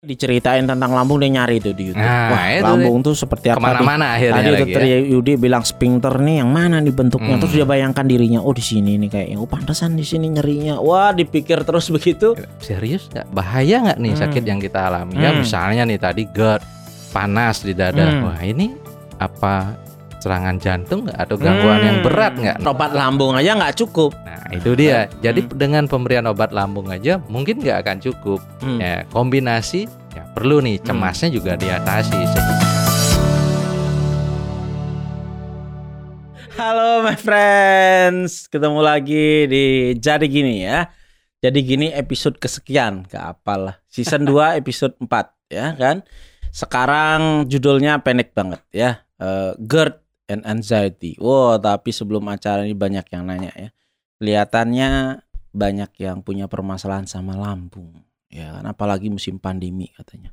Diceritain tentang lambung dia nyari itu di YouTube. Nah, Wah, itu lambung tuh seperti apa? Ke mana-mana Tadi akhirnya lagi dokter ya. Yudi bilang sphincter nih yang mana nih bentuknya. Hmm. Terus dia bayangkan dirinya, oh di sini nih kayaknya. Oh pantesan di sini nyerinya. Wah dipikir terus begitu. Serius nggak? Bahaya nggak nih Hmm. sakit yang kita alami? Ya Hmm. misalnya nih tadi GERD, panas di dada. Hmm. Wah ini apa serangan jantung nggak atau gangguan yang Hmm. berat nggak? Obat lambung aja nggak cukup. Nah itu dia. Jadi Hmm. dengan pemberian obat lambung aja mungkin nggak akan cukup. Hmm. Ya kombinasi ya perlu nih cemasnya juga diatasi. Halo my friends, ketemu lagi di Jadi Gini ya. Jadi Gini episode kesekian, ke apalah. Season 2 episode 4 ya kan. Sekarang judulnya pendek banget ya. Eh, GERD and Anxiety. Wow, tapi sebelum acara ini banyak yang nanya ya. Kelihatannya banyak yang punya permasalahan sama lambung. Ya kan, apalagi musim pandemi katanya.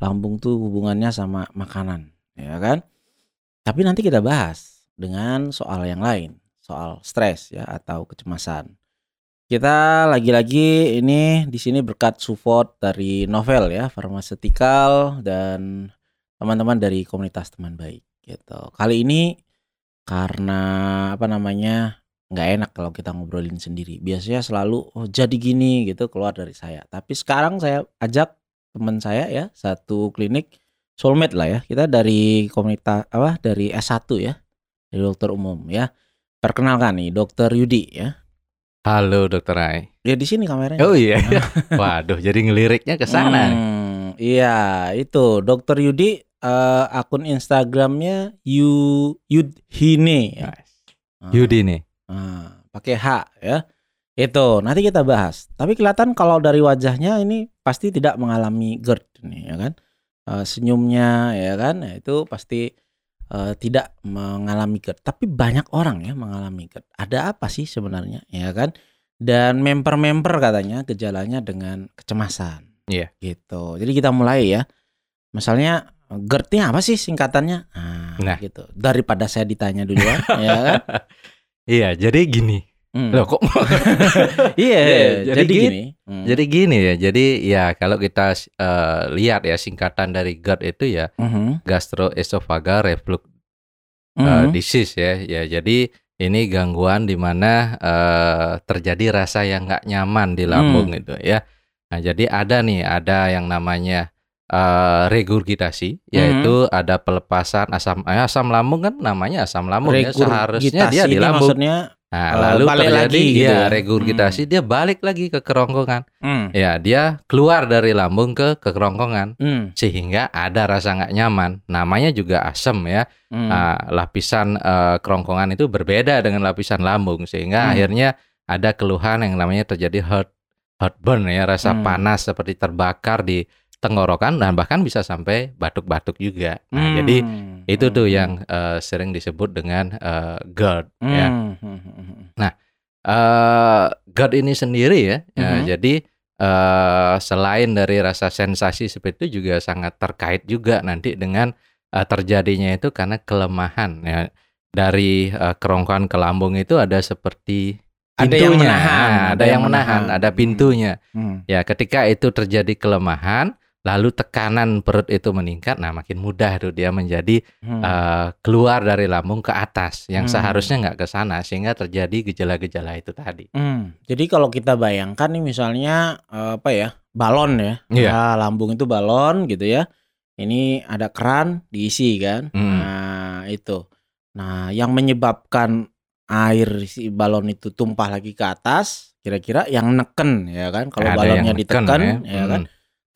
Lambung tuh hubungannya sama makanan, ya kan? Tapi nanti kita bahas dengan soal yang lain, soal stres ya atau kecemasan. Kita lagi-lagi ini di sini berkat support dari Novel ya, farmaceutical dan teman-teman dari komunitas teman baik gitu. Kali ini karena apa namanya nggak enak kalau kita ngobrolin sendiri. Biasanya selalu oh jadi gini gitu keluar dari saya. Tapi sekarang saya ajak teman saya ya satu klinik soulmate lah ya. Kita dari komunitas apa dari S1 ya dari dokter umum ya. Perkenalkan nih Dokter Yudi ya. Halo Dokter Ai. Ya di sini kameranya. Oh iya. Waduh, jadi ngeliriknya ke sana. Hmm, iya itu Dokter Yudi eh, akun Instagramnya Yu Yudhine ya. Yudi nih. ah, pakai H ya. Itu nanti kita bahas. Tapi kelihatan kalau dari wajahnya ini pasti tidak mengalami GERD nih ya kan. Eh, senyumnya ya kan, ya, itu pasti eh, tidak mengalami GERD. Tapi banyak orang ya mengalami GERD. Ada apa sih sebenarnya ya kan? Dan member-member katanya gejalanya dengan kecemasan. Iya. Gitu. Jadi kita mulai ya. Misalnya GERD-nya apa sih singkatannya? Nah, Nah. gitu. Daripada saya ditanya duluan, ya kan? Iya, jadi gini. Hmm. Loh kok Iya, Iya, jadi, jadi gini- gini. Hmm. Jadi gini ya, jadi ya kalau kita eh, lihat ya singkatan dari GERD itu ya Mhm. gastroesophageal reflux eh, Mhm. disease ya. Ya jadi ini gangguan di mana eh, terjadi rasa yang nggak nyaman di lambung Hmm. itu ya. Nah jadi ada nih ada yang namanya eh, regurgitasi, yaitu ada pelepasan asam eh, asam lambung kan namanya asam lambung ya seharusnya dia di lambung. Maksudnya, Nah, eh, lalu balik terjadi lagi gitu ya ya. regurgitasi dia balik lagi ke kerongkongan. hmm, Ya, dia keluar dari lambung ke ke kerongkongan hmm, sehingga ada rasa nggak nyaman. Namanya juga asam ya. hmm. Nah, lapisan eh, kerongkongan itu berbeda dengan lapisan lambung sehingga Hmm. akhirnya ada keluhan yang namanya terjadi heart heartburn ya, rasa Hmm. panas seperti terbakar di tenggorokan dan bahkan bisa sampai batuk-batuk juga. Nah, Hmm, jadi itu tuh hmm, yang eh, sering disebut dengan eh, GERD hmm, ya. hmm, hmm, hmm. eh GERD ini sendiri ya, ya, Mhm. jadi eh selain dari rasa sensasi seperti itu juga sangat terkait juga nanti dengan eh, terjadinya itu karena kelemahan ya dari eh, kerongkongan ke lambung itu ada seperti Ada yang pintunya, menahan, Nah, ada, yang menahan, ada Hmm. pintunya. Hmm. Ya, ketika itu terjadi kelemahan, lalu tekanan perut itu meningkat, nah makin mudah tuh dia menjadi Hmm. eh, keluar dari lambung ke atas yang Hmm. seharusnya nggak ke sana sehingga terjadi gejala-gejala itu tadi. Hmm, Jadi kalau kita bayangkan nih misalnya eh, apa ya balon ya, Iya. Nah, lambung itu balon gitu ya. Ini ada keran diisi kan. Hmm. Nah itu. Nah yang menyebabkan air si balon itu tumpah lagi ke atas, kira-kira yang neken ya kan. Kalau balonnya neken ditekan ya. ya kan.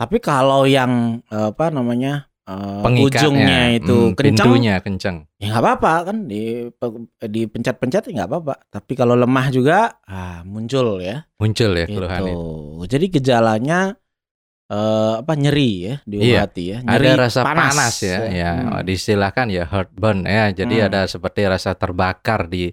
Tapi kalau yang eh, apa namanya Pengikatnya, ujungnya itu hmm, kencang, pintunya kenceng. ya nggak apa-apa kan di dipencet-pencet ya nggak apa-apa. Tapi kalau lemah juga, ah muncul ya. Muncul ya Gitu. keluhan itu. Jadi gejalanya eh, apa nyeri ya di Iya, hati ya. Nyeri Ada rasa panas, ya, ya Hmm. distilahkan ya heartburn ya. Jadi Hmm. ada seperti rasa terbakar di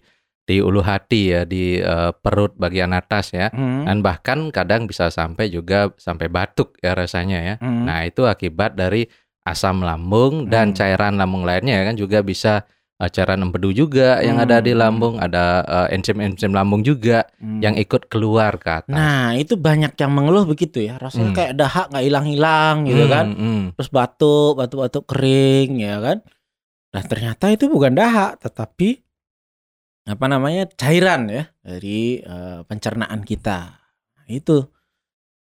di ulu hati ya, di eh, perut bagian atas ya. Hmm. Dan bahkan kadang bisa sampai juga sampai batuk ya rasanya ya. Hmm. Nah, itu akibat dari asam lambung dan Hmm. cairan lambung lainnya ya kan juga bisa eh, cairan empedu juga yang ada di Hmm. lambung, ada eh, enzim-enzim lambung juga Hmm. yang ikut keluar ke atas. Nah, itu banyak yang mengeluh begitu ya. Rasanya Hmm. kayak dahak nggak hilang-hilang gitu Hmm, kan. hmm. Terus batuk, batuk-batuk kering ya kan. Nah, ternyata itu bukan dahak, tetapi apa namanya? cairan ya dari eh, pencernaan kita. Itu.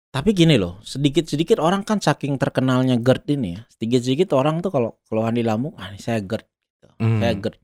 Tapi gini loh, sedikit-sedikit orang kan saking terkenalnya GERD ini ya. Sedikit-sedikit orang tuh kalau keluhan di lambung, ah ini saya GERD. gitu. Hmm. Saya GERD.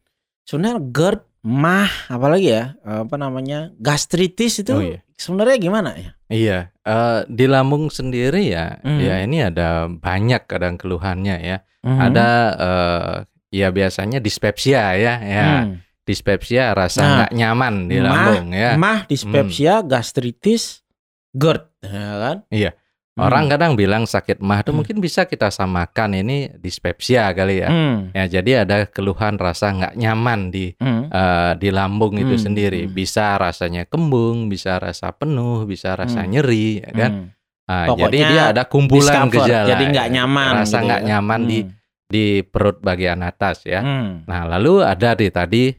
Sebenarnya GERD, mah, apalagi ya, apa namanya? gastritis itu Oh, iya. sebenarnya gimana ya? Iya, eh, di lambung sendiri ya, Hmm. ya ini ada banyak kadang keluhannya ya. Mhm. Ada eh, ya biasanya dispepsia ya, ya. Hmm. Dispepsia rasa Nah, nggak nyaman di mah- lambung ya. mah, dispepsia, gastritis, GERD, ya kan? Iya. Hmm. Orang kadang bilang sakit mah itu Hmm. mungkin bisa kita samakan ini dispepsia kali ya. Hmm. Ya, jadi ada keluhan rasa nggak nyaman di Hmm. eh, di lambung itu Hmm, sendiri. hmm. Bisa rasanya kembung, bisa rasa penuh, bisa rasa Hmm. nyeri, ya kan? Hmm. Ah, Pokoknya jadi dia ada kumpulan gejala. jadi nggak ya. nyaman Rasa gitu nggak ya. nyaman di Hmm. di perut bagian atas ya. Hmm. Nah, lalu ada di tadi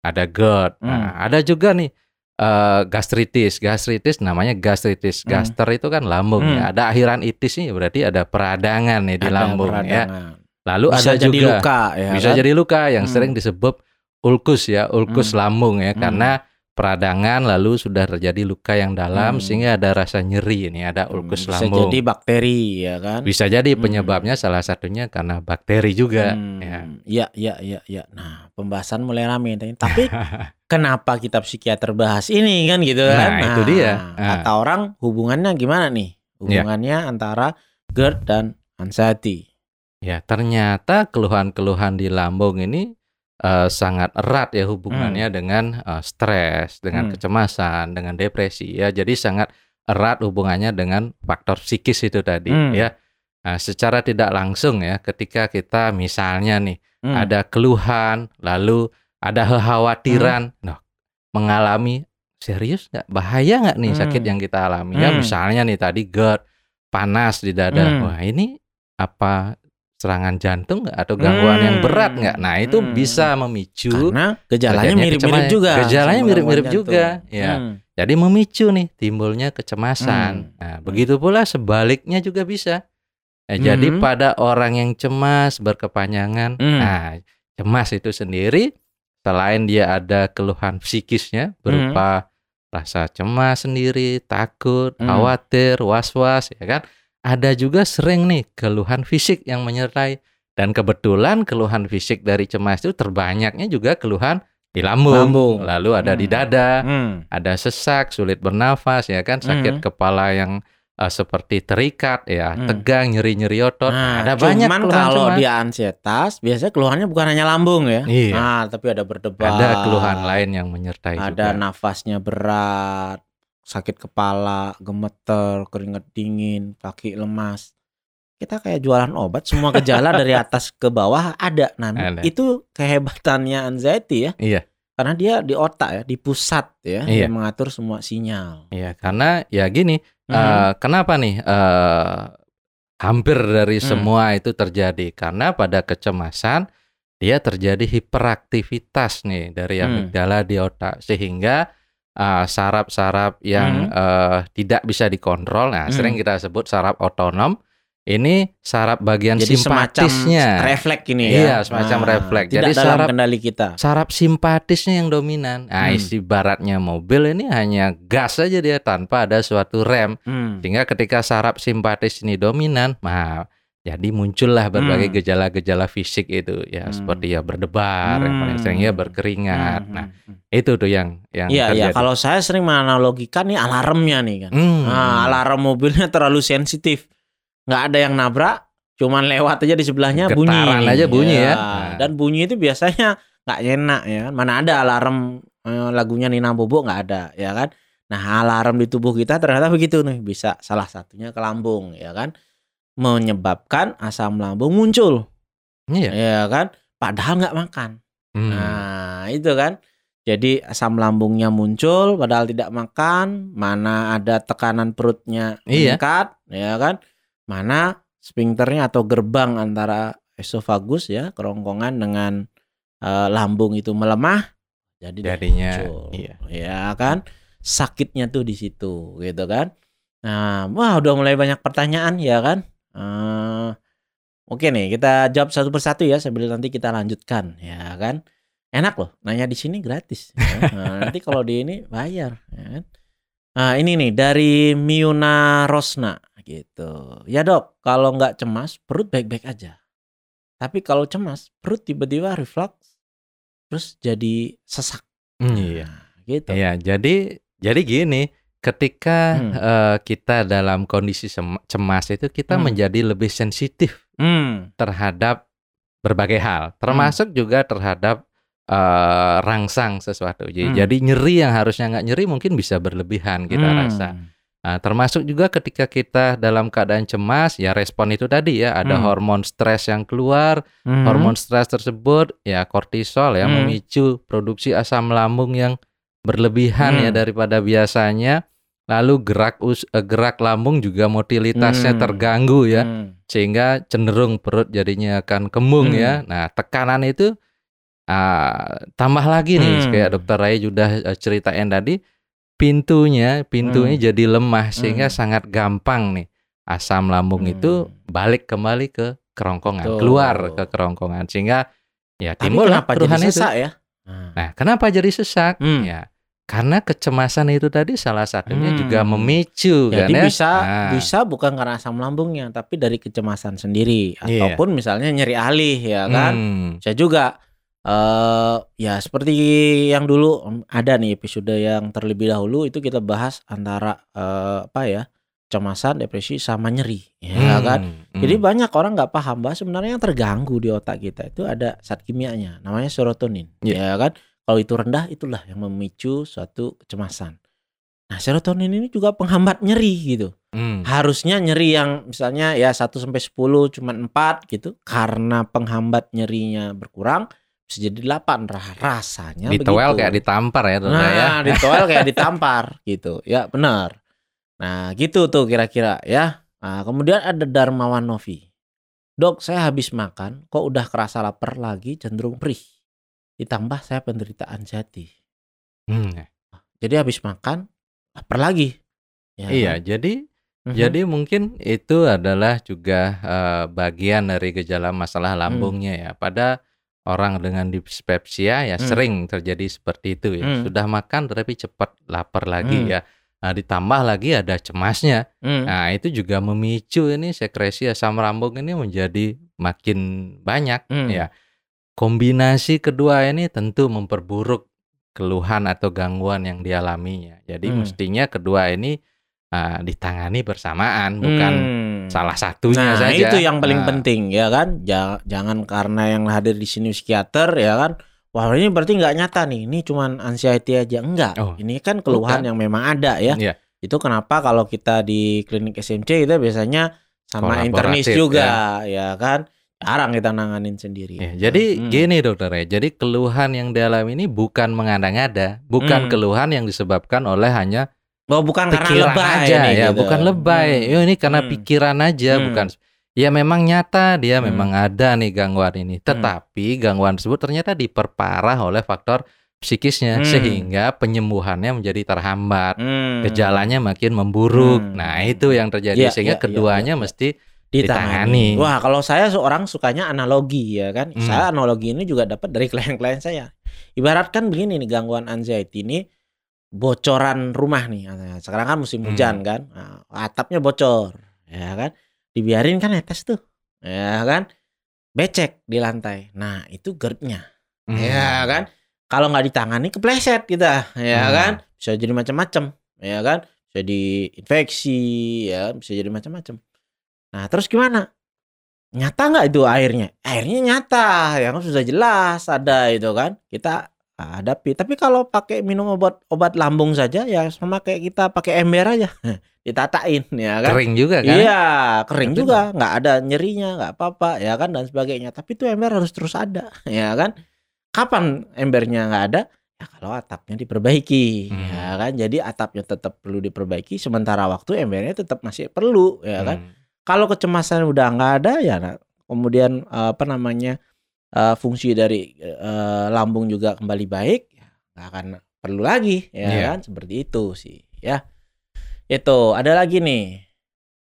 ada GERD. Nah, Hmm. ada juga nih eh, gastritis. Gastritis namanya gastritis. Hmm. Gaster itu kan lambung ya. Hmm. Ada akhiran itis nih berarti ada peradangan nih di Ada lambung ya. peradangan. Lalu Bisa ada jadi juga luka ya bisa kan? jadi luka yang Hmm. sering disebut ulkus ya, ulkus Hmm. lambung ya Hmm. karena peradangan lalu sudah terjadi luka yang dalam Hmm. sehingga ada rasa nyeri ini, ada Hmm, ulkus Bisa lambung. jadi bakteri ya kan? Bisa jadi Hmm. penyebabnya salah satunya karena bakteri juga Hmm, ya. Iya, iya, iya, iya. Nah, pembahasan mulai rame. Tapi kenapa kita psikiater bahas ini kan gitu kan? Nah, itu dia. Nah. Kata orang hubungannya gimana nih? Iya. Hubungannya antara GERD dan anxiety. Ya, ternyata keluhan-keluhan di lambung ini eh, sangat erat ya hubungannya dengan eh, stres, dengan Hmm. kecemasan, dengan depresi ya. Jadi sangat erat hubungannya dengan faktor psikis itu tadi Hmm. ya. Nah, secara tidak langsung ya, ketika kita misalnya nih Hmm. ada keluhan, lalu ada kekhawatiran, Hmm. nah, mengalami serius nggak bahaya nggak nih sakit Hmm. yang kita alami ya Hmm. misalnya nih tadi GERD panas di dada Hmm. wah ini apa serangan jantung nggak atau gangguan yang Hmm. berat nggak nah itu Hmm. bisa memicu Karena gejalanya mirip-mirip juga. Gejalanya mirip-mirip juga, ya. Hmm. jadi memicu nih timbulnya kecemasan Hmm. nah begitu pula sebaliknya juga bisa Nah, jadi Hmm. pada orang yang cemas berkepanjangan Hmm. nah cemas itu sendiri selain dia ada keluhan psikisnya berupa rasa cemas sendiri, takut, Hmm. khawatir, was-was ya kan. Ada juga sering nih keluhan fisik yang menyertai dan kebetulan keluhan fisik dari cemas itu terbanyaknya juga keluhan di lambung, Lambung. lalu ada di Hmm. dada, Hmm. ada sesak, sulit bernafas ya kan, sakit Hmm. kepala yang eh, seperti terikat ya, Hmm. tegang, nyeri-nyeri otot. Nah, ada banyak cuman keluhan kalau cemas. dia ansietas, biasanya keluhannya bukan hanya lambung ya. Iya. Nah, tapi ada berdebar. ada keluhan lain yang menyertai Ada juga. nafasnya berat, sakit kepala, gemeter, keringat dingin, kaki lemas. Kita kayak jualan obat, semua gejala dari atas ke bawah ada. Nah, Ada. itu kehebatannya anxiety ya. Iya. Karena dia di otak ya, di pusat ya, Iya. dia mengatur semua sinyal. Iya, karena ya gini, Mhm. eh, kenapa nih eh, hampir dari Hmm. semua itu terjadi? Karena pada kecemasan dia terjadi hiperaktivitas nih dari Hmm. amigdala di otak sehingga eh, saraf-saraf yang eh, tidak bisa dikontrol, nah Hmm. sering kita sebut saraf otonom, ini saraf bagian Jadi semacam simpatisnya. refleks ini ya. Iya, semacam refleks. Tidak Jadi dalam saraf- kendali kita. saraf simpatisnya yang dominan. Nah, Hmm. isi baratnya mobil ini hanya gas saja dia tanpa ada suatu rem. Hmm. Sehingga ketika saraf simpatis ini dominan, nah jadi muncullah berbagai Hmm. gejala-gejala fisik itu ya Hmm. seperti ya berdebar, yang paling Hmm. sering ya berkeringat. Hmm, Nah, hmm, hmm. itu tuh yang yang Iya, iya. terjadi. Kalau saya sering menganalogikan nih alarmnya nih kan. Hmm. Nah, alarm mobilnya terlalu sensitif. Nggak ada yang nabrak, cuman lewat aja di sebelahnya bunyi. Getaran aja bunyi ya. Nah. Dan bunyi itu biasanya nggak enak ya kan. Mana ada alarm eh, lagunya Nina Bobo nggak ada ya kan. Nah, alarm di tubuh kita ternyata begitu nih. Bisa salah satunya ke lambung ya kan. Menyebabkan asam lambung muncul Iya. ya kan. Padahal nggak makan. Hmm. Nah, itu kan. Jadi asam lambungnya muncul padahal tidak makan, mana ada tekanan perutnya Iya. meningkat, ya kan? Mana sphincternya atau gerbang antara esofagus ya, kerongkongan dengan eh, lambung itu melemah, jadi deh Jadinya, muncul. iya. ya kan? Sakitnya tuh di situ, gitu kan? Nah, wah udah mulai banyak pertanyaan ya kan? Eh, oke nih, kita jawab satu persatu ya sambil nanti kita lanjutkan, ya kan? Enak loh, nanya di sini gratis. ya. Nah, nanti kalau di ini bayar, ya kan? Nah, ini nih dari Miuna Rosna gitu. Ya dok, kalau nggak cemas perut baik-baik aja. Tapi kalau cemas perut tiba-tiba reflux, terus jadi sesak. Hmm, iya. Nah, gitu. Iya, jadi jadi gini, ketika Hmm. eh, kita dalam kondisi cemas itu kita Hmm. menjadi lebih sensitif Hmm. terhadap berbagai hal, termasuk juga terhadap eh, rangsang sesuatu. Jadi, Hmm. jadi nyeri yang harusnya nggak nyeri mungkin bisa berlebihan kita Hmm. rasa. Nah, termasuk juga ketika kita dalam keadaan cemas, ya respon itu tadi ya ada Hmm. hormon stres yang keluar, Hmm. hormon stres tersebut ya kortisol ya Hmm. memicu produksi asam lambung yang berlebihan ya Hmm. daripada biasanya. Lalu gerak us eh, gerak lambung juga motilitasnya Hmm. terganggu ya Hmm. sehingga cenderung perut jadinya akan kembung Hmm. ya. Nah, tekanan itu ah, tambah lagi nih Hmm. kayak dokter Ray sudah eh, ceritain tadi pintunya pintunya Hmm. jadi lemah sehingga Hmm. sangat gampang nih asam lambung Hmm. itu balik kembali ke kerongkongan, Betul. keluar ke kerongkongan sehingga ya timbul kenapa jadi keluhan itu. sesak ya? Nah. Nah, kenapa jadi sesak? Hmm. Ya, karena kecemasan itu tadi salah satunya Hmm. juga memicu kan Jadi ya. bisa Nah, bisa bukan karena asam lambungnya, tapi dari kecemasan sendiri Iya. ataupun misalnya nyeri alih ya kan. hmm, Saya juga eh ya seperti yang dulu ada nih episode yang terlebih dahulu itu kita bahas antara eh, apa ya kecemasan, depresi sama nyeri, ya hmm, kan. hmm. Jadi banyak orang nggak paham bahwa sebenarnya yang terganggu di otak kita itu ada zat kimianya, namanya serotonin, Iya. ya kan. Kalau itu rendah itulah yang memicu suatu kecemasan. Nah serotonin ini juga penghambat nyeri gitu. Hmm. Harusnya nyeri yang misalnya ya 1 sampai 10 cuman 4 gitu karena penghambat nyerinya berkurang bisa jadi 8 Ra- rasanya Ditoel begitu. kayak ditampar ya, dokter Nah, ya. ditoel kayak ditampar gitu. Ya, benar. Nah, gitu tuh kira-kira ya. Nah, kemudian ada Darmawan Novi. Dok, saya habis makan kok udah kerasa lapar lagi cenderung perih. Ditambah saya penderita anxiety. Hmm. Jadi habis makan lapar lagi. Ya Iya, kan? jadi Mhm. Jadi mungkin itu adalah juga eh, bagian dari gejala masalah Hmm. lambungnya ya. Pada orang dengan dispepsia ya Hmm. sering terjadi seperti itu ya. Hmm. Sudah makan tapi cepat lapar lagi Hmm. ya. Nah, ditambah lagi ada cemasnya. Hmm. Nah, itu juga memicu ini sekresi asam lambung ini menjadi makin banyak Hmm. ya. Kombinasi kedua ini tentu memperburuk keluhan atau gangguan yang dialaminya. Jadi Hmm. mestinya kedua ini ah, ditangani bersamaan, bukan Hmm. salah satunya Nah, saja. itu yang paling Nah, penting ya kan. Ja- jangan karena yang hadir di sini psikiater ya kan. Wah, ini berarti nggak nyata nih. Ini cuman anxiety aja enggak. Oh, ini kan keluhan bukan. yang memang ada ya. Iya. Itu kenapa kalau kita di klinik SMC kita biasanya sama internis juga ya kan. Jarang kita nanganin sendiri. Ya, jadi Hmm. gini dokter ya, jadi keluhan yang dialami ini bukan mengada-ngada, bukan Hmm. keluhan yang disebabkan oleh hanya Oh, bukan karena pikiran lebay aja nih, ya, gitu. bukan lebay. Hmm. Yo, ini karena Hmm. pikiran aja, Hmm. bukan. Ya memang nyata dia Hmm. memang ada nih gangguan ini, tetapi gangguan tersebut ternyata diperparah oleh faktor psikisnya Hmm. sehingga penyembuhannya menjadi terhambat, Hmm. gejalanya makin memburuk. Hmm. Nah, itu yang terjadi Iya, sehingga iya, keduanya iya, iya. mesti ditangani. ditangani. Wah, kalau saya seorang sukanya analogi ya kan. Hmm. Saya analogi ini juga dapat dari klien-klien saya. Ibaratkan begini nih gangguan anxiety ini bocoran rumah nih. Nah, Sekarang kan musim Hmm. hujan kan. Nah, atapnya bocor, ya kan. Dibiarin kan netes tuh. Ya kan? Becek di lantai. Nah, itu GERD-nya. Hmm. Ya kan? Kalau nggak ditangani kepleset kita, ya Hmm. kan? Bisa jadi macam-macam, ya kan? Bisa diinfeksi, ya, bisa jadi macam-macam. Nah, terus gimana? Nyata nggak itu airnya? Airnya nyata, ya kan sudah jelas ada itu kan. Kita hadapi. Tapi kalau pakai minum obat obat lambung saja ya sama kayak kita pakai ember aja. Ditatain ya kan. Kering juga kan? Iya, kering Tapi juga, nggak ada nyerinya, nggak apa-apa, ya kan dan sebagainya. Tapi itu ember harus terus ada, ya kan? Kapan embernya nggak ada? Ya kalau atapnya diperbaiki, Hmm. ya kan? Jadi atapnya tetap perlu diperbaiki, sementara waktu embernya tetap masih perlu, ya kan? Hmm. Kalau kecemasan udah nggak ada, ya nah, kemudian eh, apa namanya eh, fungsi dari eh, lambung juga kembali baik, ya nggak akan perlu lagi, ya Iya. kan? Seperti itu sih, ya. Itu ada lagi nih.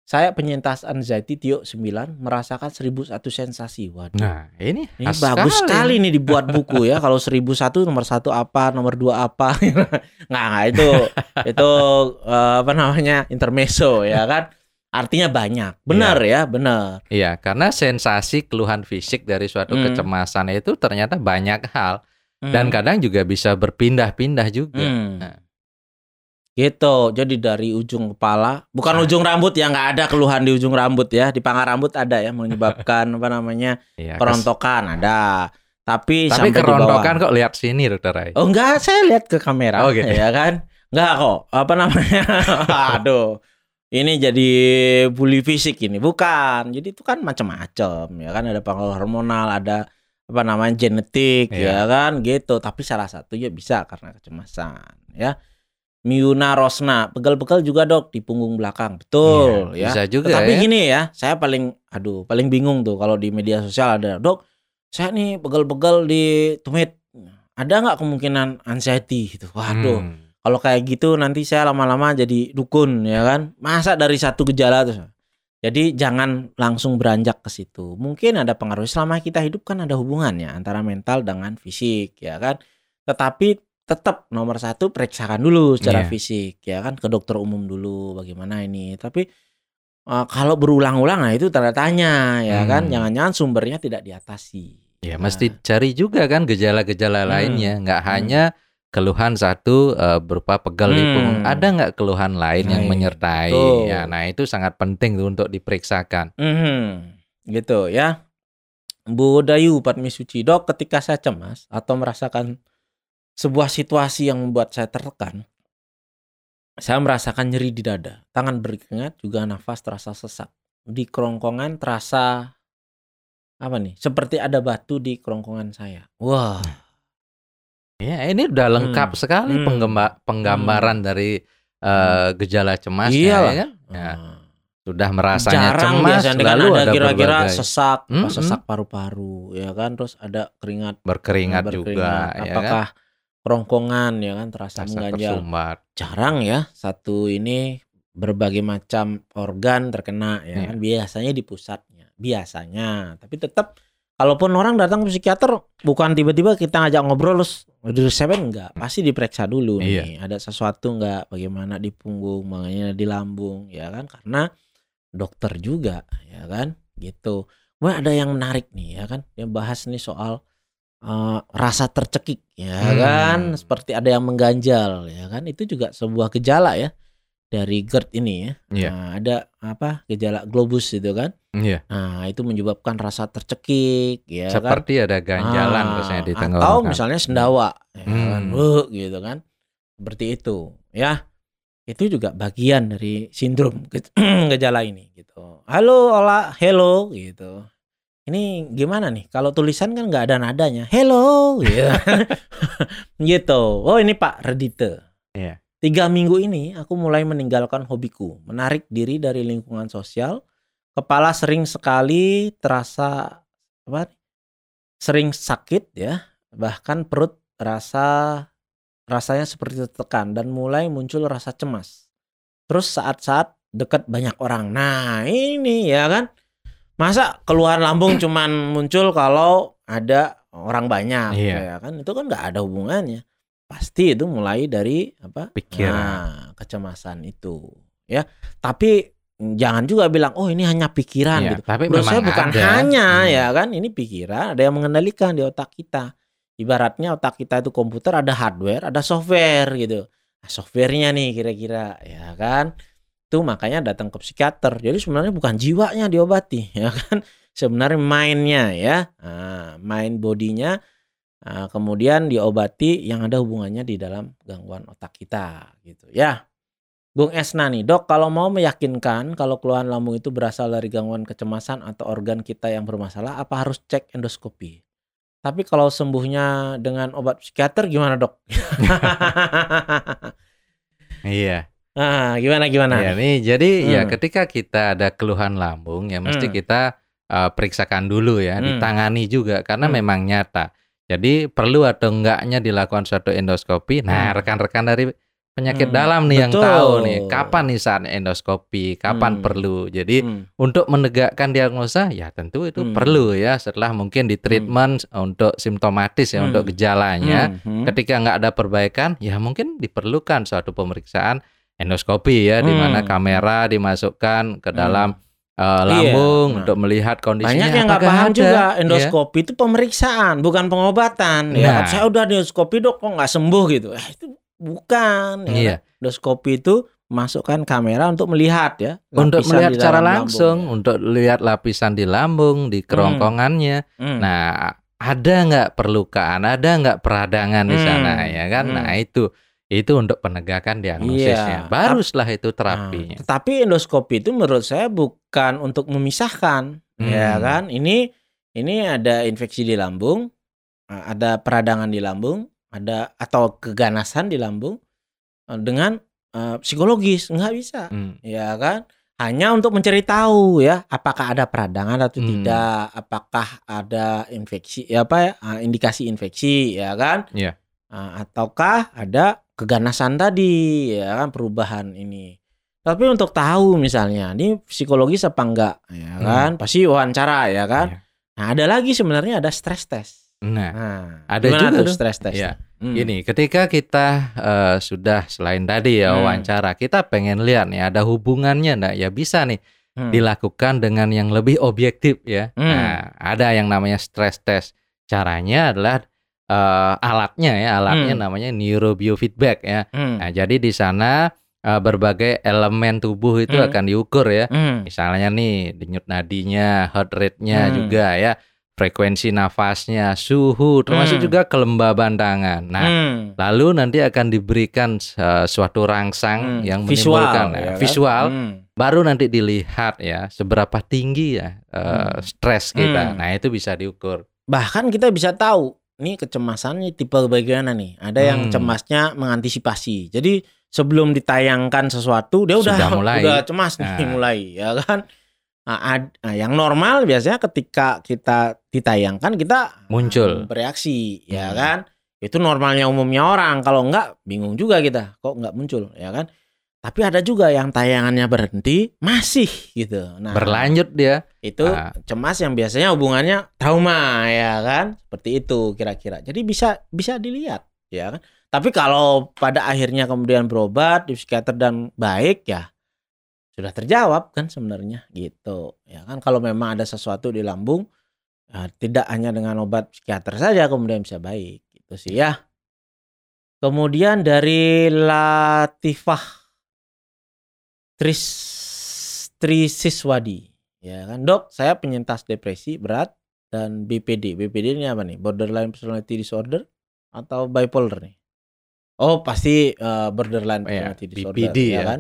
Saya penyintas anxiety Tio 9 merasakan 1001 sensasi. Waduh. Nah, ini, Ini bagus sekali nih dibuat buku ya. Kalau 1001 nomor satu apa, nomor dua apa. nggak, nggak itu itu apa namanya? intermezzo ya kan. Artinya banyak. Benar ya, benar. Iya, karena sensasi keluhan fisik dari suatu Hmm. kecemasan itu ternyata banyak hal dan Hmm. kadang juga bisa berpindah-pindah juga. Hmm. Nah. Gitu. Jadi dari ujung kepala, bukan Ah. ujung rambut ya, nggak ada keluhan di ujung rambut ya. Di pangkal rambut ada ya menyebabkan apa namanya? Iya, kes- kerontokan ada. Tapi, Tapi sampai kerontokan kok lihat sini, Dokter Rai. Oh enggak, saya lihat ke kamera Oh, gitu. ya kan. Enggak kok. Apa namanya? Aduh. Ini jadi bully fisik ini. Bukan. Jadi itu kan macam-macam ya kan ada pengaruh hormonal, ada apa namanya genetik ya Iya. kan gitu. Tapi salah satunya bisa karena kecemasan ya. Miuna Rosna, pegal-pegal juga dok di punggung belakang, betul Iya, ya. Bisa juga Tapi ya. gini ya, saya paling aduh, paling bingung tuh kalau di media sosial ada, "Dok, saya nih pegel-pegel di tumit. Ada nggak kemungkinan anxiety gitu?" Waduh, Hmm. Kalau kayak gitu nanti saya lama-lama jadi dukun ya kan. Masa dari satu gejala terus. Jadi jangan langsung beranjak ke situ. Mungkin ada pengaruh selama kita hidup kan ada hubungannya antara mental dengan fisik ya kan. Tetapi tetap nomor satu periksakan dulu secara Iya. fisik ya kan ke dokter umum dulu bagaimana ini. Tapi eh, kalau berulang-ulang nah itu tanda tanya ya kan. Hmm. Jangan-jangan sumbernya tidak diatasi. Ya, Nah, mesti cari juga kan gejala-gejala Hmm. lainnya, nggak Hmm. hanya keluhan satu eh, berupa pegal di punggung. Hmm. Ada nggak keluhan lain yang Lain, menyertai? betul. Ya, nah itu sangat penting tuh untuk diperiksakan. Mhm, gitu ya. Bu Dayu Patmi Suci, dok ketika saya cemas atau merasakan sebuah situasi yang membuat saya tertekan, saya merasakan nyeri di dada, tangan berkeringat, juga nafas terasa sesak. Di kerongkongan terasa apa nih? Seperti ada batu di kerongkongan saya. Wah, Ya, ini udah lengkap Hmm. sekali Hmm. penggemba- penggambaran dari eh, gejala iyalah. ya kan? Ya, Nah, sudah merasanya jarang cemas kan lalu ada kira-kira sesak, Mm-mm. sesak paru-paru, ya kan? Terus ada keringat berkeringat juga berkeringat. ya kan. Apakah kerongkongan ya kan terasa Rasa mengganjal? tersumbat. Jarang ya satu ini berbagai macam organ terkena ya Iya. kan biasanya di pusatnya. Biasanya, tapi tetap kalaupun orang datang ke psikiater bukan tiba-tiba kita ngajak ngobrol terus di resepin enggak, pasti diperiksa dulu Iya. nih. Ada sesuatu enggak bagaimana di punggung, makanya di lambung ya kan karena dokter juga ya kan gitu. Wah ada yang menarik nih ya kan yang bahas nih soal eh, rasa tercekik ya Hmm. kan seperti ada yang mengganjal ya kan itu juga sebuah gejala ya dari GERD ini ya. Iya. Nah, ada apa gejala globus itu kan. Iya, Nah, itu menyebabkan rasa tercekik ya kan. seperti ada ganjalan Ah, biasanya di Atau tenggorokan. misalnya sendawa ya kan. Hmm. Wuh, gitu kan. Seperti itu ya. Itu juga bagian dari sindrom ge- gejala ini gitu. Halo, Ola, hello gitu. Ini gimana nih? Kalau tulisan kan nggak ada nadanya. Hello gitu. gitu. Oh, ini Pak Redite. Iya. Tiga minggu ini aku mulai meninggalkan hobiku, menarik diri dari lingkungan sosial. Kepala sering sekali terasa apa? Sering sakit ya, bahkan perut rasa rasanya seperti tertekan dan mulai muncul rasa cemas. Terus saat-saat dekat banyak orang. Nah, ini ya kan. Masa keluhan lambung cuman muncul kalau ada orang banyak Iya. ya kan? Itu kan nggak ada hubungannya. Pasti itu mulai dari apa? Pikiran. Nah, kecemasan itu ya. Tapi jangan juga bilang oh ini hanya pikiran Iya, gitu. tapi Menurut saya bukan ada. hanya Hmm. ya kan, ini pikiran ada yang mengendalikan di otak kita. Ibaratnya otak kita itu komputer ada hardware, ada software gitu. Nah, softwarenya nih kira-kira ya kan. Itu makanya datang ke psikiater. Jadi sebenarnya bukan jiwanya diobati ya kan. Sebenarnya mainnya ya. Nah, main bodinya Nah, kemudian diobati yang ada hubungannya di dalam gangguan otak kita gitu ya. Bung Esna nih, dok kalau mau meyakinkan kalau keluhan lambung itu berasal dari gangguan kecemasan atau organ kita yang bermasalah, apa harus cek endoskopi? Tapi kalau sembuhnya dengan obat psikiater gimana dok? Iya. nah, gimana gimana? Iya nih, jadi ya Hmm. ketika kita ada keluhan lambung ya mesti Hmm. kita uh, periksakan dulu ya, Hmm. ditangani juga karena Hmm. memang nyata. Jadi perlu atau enggaknya dilakukan suatu endoskopi. Nah, Hmm. rekan-rekan dari penyakit Hmm, dalam nih yang betul. tahu nih kapan nih saat endoskopi, kapan Hmm. perlu. Jadi Hmm. untuk menegakkan diagnosa ya tentu itu Hmm. perlu ya setelah mungkin di treatment untuk simptomatis ya Hmm. untuk gejalanya. Hmm. Ketika nggak ada perbaikan, ya mungkin diperlukan suatu pemeriksaan endoskopi ya, di mana Hmm. kamera dimasukkan ke Hmm. Uh, Iya, lambung nah. untuk melihat kondisinya. Banyak yang nggak paham ada, juga ya. endoskopi itu pemeriksaan bukan pengobatan. Nah. Ya, saya udah endoskopi dok kok nggak sembuh gitu. Eh, itu bukan. ya Iya. kan? Endoskopi itu masukkan kamera untuk melihat ya. Untuk melihat di secara langsung, lambung, untuk lihat lapisan di lambung, di kerongkongannya. ya. Hmm. Nah, ada nggak perlukaan, ada nggak peradangan di Hmm. sana ya kan? Hmm. Nah itu itu untuk penegakan diagnosisnya. Iya. Baru setelah itu Nah, terapinya. tetapi endoskopi itu menurut saya bukan untuk memisahkan, ya Hmm. kan? Ini ini ada infeksi di lambung, ada peradangan di lambung, ada atau keganasan di lambung eh, dengan eh, psikologis nggak bisa, Hmm. ya kan? Hanya untuk mencari tahu ya, apakah ada peradangan atau Hmm. tidak, apakah ada infeksi, ya apa ya, eh, indikasi infeksi, ya kan? Iya. Eh, ataukah ada keganasan tadi, ya kan perubahan ini. Tapi untuk tahu misalnya ini psikologis apa enggak, ya Hmm. kan? Pasti wawancara, ya kan? Iya. Nah, ada lagi sebenarnya ada stress test. Nah, Nah, ada juga tuh stress test. Iya. Hmm. Gini, ketika kita eh, sudah selain tadi ya Hmm. wawancara, kita pengen lihat nih ada hubungannya enggak? Ya bisa nih Hmm. dilakukan dengan yang lebih objektif ya. Hmm. Nah, ada yang namanya stress test. Caranya adalah eh, alatnya ya, alatnya Hmm. namanya neurobiofeedback ya. Hmm. Nah, jadi di sana eh, berbagai elemen tubuh itu Hmm. akan diukur ya. Hmm. Misalnya nih denyut nadinya, heart rate-nya Hmm. juga ya, frekuensi nafasnya, suhu, termasuk Hmm. juga kelembaban tangan. Nah, Hmm. lalu nanti akan diberikan uh, suatu rangsang Hmm. yang visual, menimbulkan ya, ya kan? visual, Hmm. baru nanti dilihat ya seberapa tinggi ya uh, Hmm. stres kita. Hmm. Nah, itu bisa diukur. Bahkan kita bisa tahu nih kecemasannya tipe bagaimana nih. Ada yang Hmm. cemasnya mengantisipasi. Jadi sebelum ditayangkan sesuatu dia udah Sudah mulai. udah cemas nih Nah. mulai ya kan. Nah, ad- nah, yang normal biasanya ketika kita ditayangkan kita Muncul. bereaksi ya Hmm. kan. Itu normalnya umumnya orang. Kalau enggak bingung juga kita kok enggak muncul ya kan. Tapi ada juga yang tayangannya berhenti masih gitu. Nah, Berlanjut dia. itu Ah. cemas yang biasanya hubungannya trauma ya kan seperti itu kira-kira jadi bisa bisa dilihat ya kan tapi kalau pada akhirnya kemudian berobat di psikiater dan baik ya sudah terjawab kan sebenarnya gitu ya kan kalau memang ada sesuatu di lambung ya, tidak hanya dengan obat psikiater saja kemudian bisa baik gitu sih ya kemudian dari Latifah Tris Trisiswadi Ya kan dok, saya penyintas depresi berat dan BPD. BPD ini apa nih? Borderline personality disorder atau bipolar nih? Oh pasti eh, borderline Oh, ya, personality disorder BPD ya ya. kan?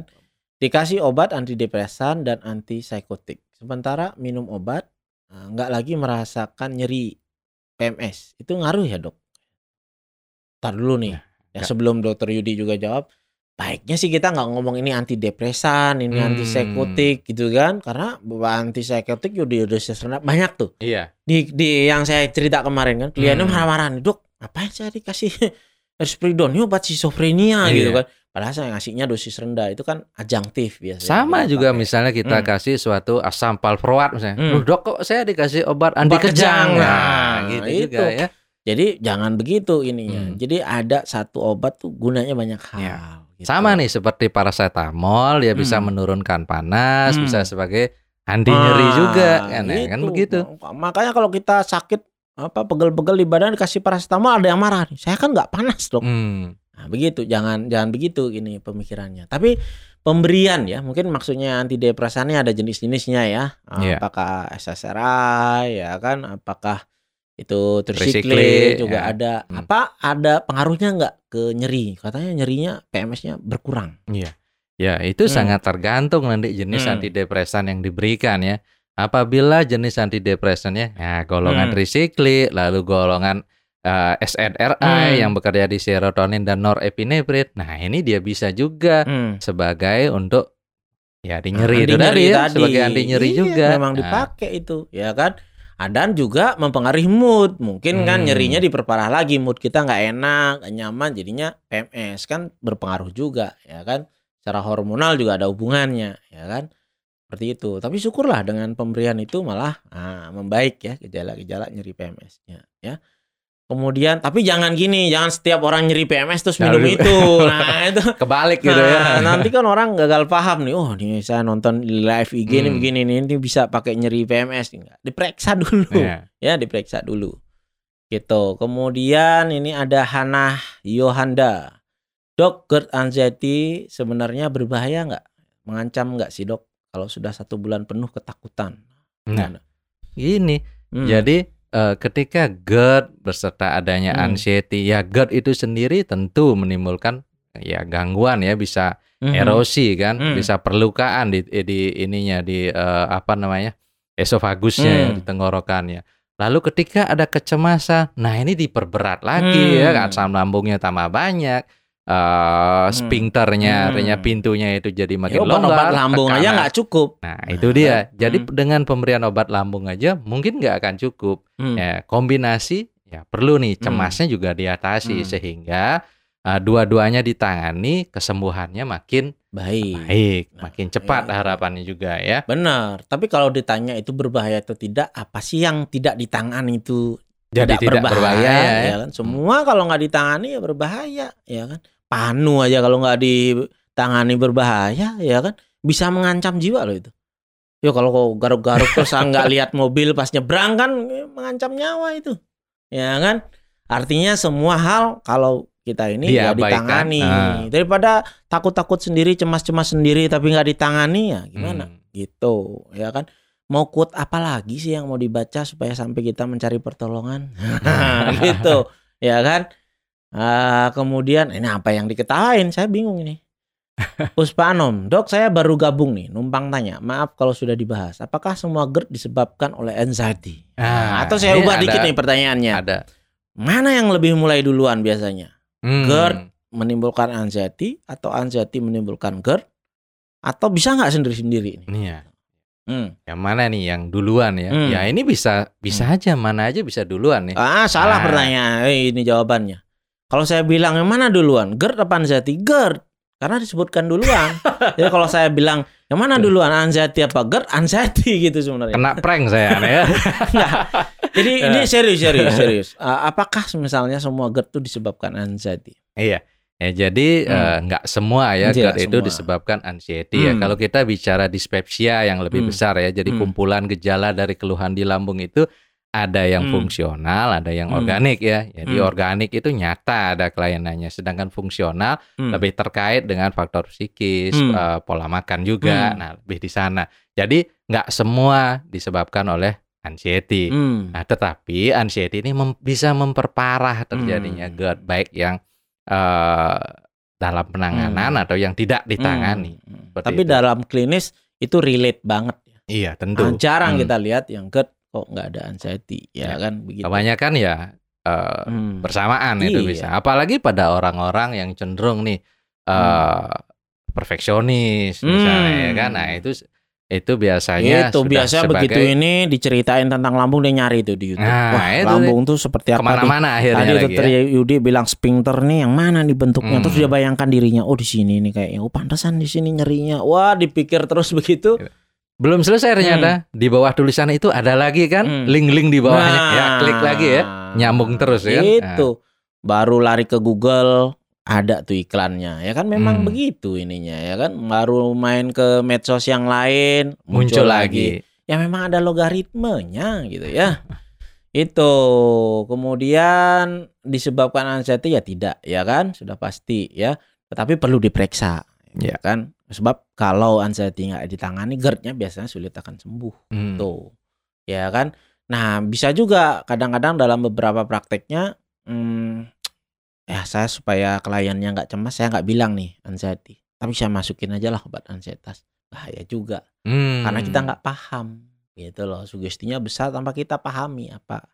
Dikasih obat antidepresan dan antipsikotik. Sementara minum obat eh, nggak lagi merasakan nyeri PMS. Itu ngaruh ya dok? Tar dulu nih. Ya nggak. sebelum dokter Yudi juga jawab, baiknya sih kita nggak ngomong ini antidepresan, ini Hmm. antipsikotik gitu kan, karena bahwa antipsikotik udah dosis rendah banyak tuh. Iya. Di di yang saya cerita kemarin kan, kliennya Hmm. marah-marah nih, dok, ngapain saya dikasih risperidon, ini obat schizophrenia Iya. gitu kan. Padahal saya ngasihnya dosis rendah itu kan adjunktif biasanya. Sama kita juga pakai. misalnya kita Hmm. kasih suatu asam palfroat misalnya. Hmm. Loh, dok kok saya dikasih obat anti kejang. Nah, Nah, gitu itu. juga ya. Jadi jangan begitu ininya. Hmm. Jadi ada satu obat tuh gunanya banyak hal. Ya. Gitu. Sama nih seperti paracetamol dia bisa Hmm. menurunkan panas, Hmm. bisa sebagai anti nyeri Ah, juga kan, ya, kan itu. begitu. Makanya kalau kita sakit apa pegel-pegel di badan dikasih paracetamol ada yang marah nih. Saya kan nggak panas dok. Hmm. Nah, begitu. Jangan jangan begitu ini pemikirannya. Tapi pemberian ya, mungkin maksudnya antidepresannya ada jenis-jenisnya ya. Iya. Apakah SSRI ya kan? Apakah itu Tricyclic, tricyclic juga ya. ada. Hmm. Apa ada pengaruhnya nggak ke nyeri? Katanya nyerinya PMS-nya berkurang. Ya, itu Hmm. sangat tergantung nanti jenis Hmm. antidepresan yang diberikan ya. Apabila jenis antidepresannya ya golongan Hmm. trisiklik, lalu golongan eh, SNRI Hmm. yang bekerja di serotonin dan norepinefrin. Nah, ini dia bisa juga Hmm. sebagai untuk Ya, di nyeri Nah, itu anti tadi ya, tadi. sebagai anti nyeri Iya, juga. Memang Nah, dipakai itu, ya kan? Ah, Dan juga mempengaruhi mood. Mungkin kan Hmm. nyerinya diperparah lagi, mood kita nggak enak, nggak nyaman, jadinya PMS kan berpengaruh juga, ya kan? Secara hormonal juga ada hubungannya, ya kan? Seperti itu. Tapi syukurlah dengan pemberian itu malah ah, membaik ya gejala-gejala nyeri PMS-nya, ya. Kemudian, tapi jangan gini, jangan setiap orang nyeri PMS terus minum Lalu- itu. Nah, itu kebalik gitu Nah, ya. nanti kan orang gagal paham nih. Oh, nih saya nonton live IG nih Hmm. begini nih, ini bisa pakai nyeri PMS enggak? Diperiksa dulu. Ya. Ya, diperiksa dulu. Gitu. Kemudian ini ada Hana Yohanda. Dok, GERD anxiety sebenarnya berbahaya nggak? Mengancam nggak sih dok? Kalau sudah satu bulan penuh ketakutan. Nah, Gimana? Ini Hmm. Jadi eh, ketika GERD beserta adanya Hmm. anxiety, ya GERD itu sendiri tentu menimbulkan ya gangguan ya bisa Mhm. erosi kan, Hmm. bisa perlukaan di di ininya di eh, apa namanya esofagusnya ya, Hmm. di tenggorokannya. Lalu ketika ada kecemasan, nah ini diperberat lagi ya, Hmm. asam lambungnya tambah banyak, eh sphincternya, Hmm. artinya pintunya itu jadi Ya, makin obat-obat longgar, lambung aja tekanan. nggak cukup. Nah, itu dia. kan? Jadi Hmm. dengan pemberian obat lambung aja mungkin nggak akan cukup. Hmm. Ya, kombinasi ya perlu nih Hmm. cemasnya juga diatasi Hmm. sehingga uh, dua-duanya ditangani kesembuhannya makin Baik. baik, Nah, makin cepat iya. harapannya juga ya. Benar, tapi kalau ditanya itu berbahaya atau tidak, apa sih yang tidak ditangani itu Jadi tidak berbahaya, ya. ya kan? Semua kalau nggak ditangani ya berbahaya, ya kan? Panu aja kalau nggak ditangani berbahaya, ya kan? Bisa mengancam jiwa loh itu. Ya kalau kau garuk-garuk terus nggak lihat mobil pas nyebrang kan eh, mengancam nyawa itu, ya kan? Artinya semua hal kalau kita ini nggak Diabaikan, ditangani nah. daripada takut-takut sendiri, cemas-cemas sendiri tapi nggak ditangani ya gimana? Hmm. gitu ya kan mau quote apa lagi sih yang mau dibaca supaya sampai kita mencari pertolongan? Gitu ya kan? Ah, kemudian ini apa yang diketawain? Saya bingung ini. Puspa Anom dok saya baru gabung nih numpang tanya. Maaf kalau sudah dibahas. Apakah semua GERD disebabkan oleh anxiety? Nah, atau saya ubah ada- dikit nih pertanyaannya. Ada. mana yang lebih mulai duluan biasanya? Hmm. GERD. menimbulkan anxiety atau anxiety menimbulkan GERD? Atau bisa nggak sendiri-sendiri ini? Iya. Hmm. Yang mana nih yang duluan ya? Hmm. Ya ini bisa bisa aja mana aja bisa duluan nih. Ah, salah Ah. pertanyaan. Eh, ini jawabannya. Kalau saya bilang yang mana duluan? GERD apa anxiety? GERD. Karena disebutkan duluan. Jadi kalau saya bilang yang mana duluan? Anxiety apa GERD? Anxiety gitu sebenarnya. Kena prank saya ya. Jadi ini serius serius serius. Ah, apakah misalnya semua GERD itu disebabkan anxiety? Iya. Ya, jadi Hmm. eh, nggak semua ya GERD itu semua. disebabkan anxiety ya. Hmm. Kalau kita bicara dispepsia yang lebih Hmm. besar ya, jadi Hmm. kumpulan gejala dari keluhan di lambung itu ada yang Hmm. fungsional, ada yang Hmm. organik ya. Jadi Hmm. organik itu nyata ada kelainannya, sedangkan fungsional Hmm. lebih terkait dengan faktor psikis, Hmm. eh, pola makan juga. Hmm. Nah, lebih di sana. Jadi nggak semua disebabkan oleh anxiety. Hmm. Nah, tetapi anxiety ini mem- bisa memperparah terjadinya Hmm. GERD baik yang eh, dalam penanganan Hmm. atau yang tidak ditangani. Hmm. Tapi itu. dalam klinis itu relate banget. Iya, tentu. Ah, jarang Hmm. kita lihat yang GERD kok nggak ada anxiety, ya, Ya. kan begitu. Kebanyakan ya eh, Hmm. bersamaan itu Iya. bisa. Apalagi pada orang-orang yang cenderung nih eh perfeksionis misalnya ya kan. Hmm. Nah, itu itu biasanya itu biasanya sebagai begitu ini diceritain tentang lambung dia nyari itu di YouTube. Nah, Wah, itu lambung tuh seperti apa ke mana-mana akhirnya Tadi lagi dokter ya. Yudi bilang sphincter nih yang mana nih bentuknya Hmm. terus dia bayangkan dirinya oh di sini nih kayaknya oh pantesan di sini nyerinya. Wah, dipikir terus begitu. Belum selesai ternyata di bawah tulisan itu ada lagi kan Hmm. link-link di bawahnya. ya Nah, klik lagi ya. Nyambung terus ya. Itu. Baru lari ke Google ada tuh iklannya. Ya kan memang Hmm. begitu ininya ya kan? Baru main ke medsos yang lain muncul lagi. ya memang ada logaritmenya gitu ya. Itu. Kemudian disebabkan anxiety ya tidak ya kan? Sudah pasti ya. Tetapi perlu diperiksa ya. kan? Sebab kalau anxiety nggak ditangani GERD-nya biasanya sulit akan sembuh Hmm. tuh. Ya kan? Nah bisa juga kadang-kadang dalam beberapa prakteknya hmm, ya saya supaya kliennya nggak cemas saya nggak bilang nih anxiety tapi saya masukin aja lah obat ansietas bahaya juga Hmm. karena kita nggak paham gitu loh sugestinya besar tanpa kita pahami apa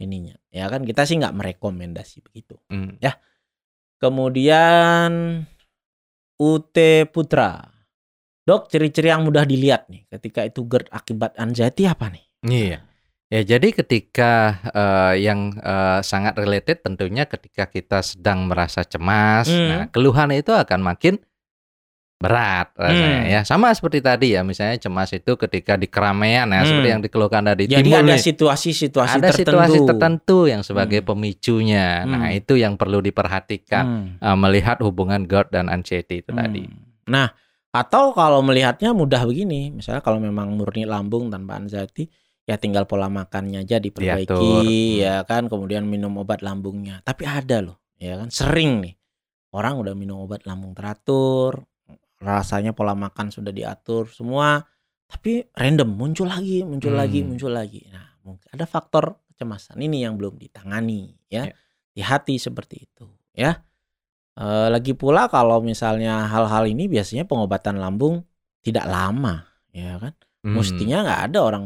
ininya ya kan kita sih nggak merekomendasi begitu Hmm. kemudian UT Putra Dok, ciri-ciri yang mudah dilihat nih ketika itu GERD akibat anxiety apa nih? Iya. Ya, jadi ketika uh, yang uh, sangat related tentunya ketika kita sedang merasa cemas, Hmm. nah keluhan itu akan makin berat rasanya Hmm. ya. Sama seperti tadi ya, misalnya cemas itu ketika di keramaian ya, Hmm. seperti yang dikeluhkan tadi Jadi timbul ada nih. situasi-situasi ada tertentu. situasi tertentu yang sebagai Hmm. pemicunya. Nah, Hmm. itu yang perlu diperhatikan Hmm. uh, melihat hubungan GERD dan anxiety itu Hmm. tadi. Nah, atau kalau melihatnya mudah begini, misalnya kalau memang murni lambung tanpa anxiety, ya tinggal pola makannya aja diperbaiki, Diatur. Hmm. ya kan, kemudian minum obat lambungnya. Tapi ada loh, ya kan, sering nih orang udah minum obat lambung teratur, rasanya pola makan sudah diatur semua, tapi random muncul lagi, muncul lagi, Hmm. muncul lagi. Nah, mungkin ada faktor kecemasan ini yang belum ditangani, ya, Ya. di hati seperti itu, ya. Eh, lagi pula kalau misalnya hal-hal ini biasanya pengobatan lambung tidak lama, ya kan? Hmm. Mestinya nggak ada orang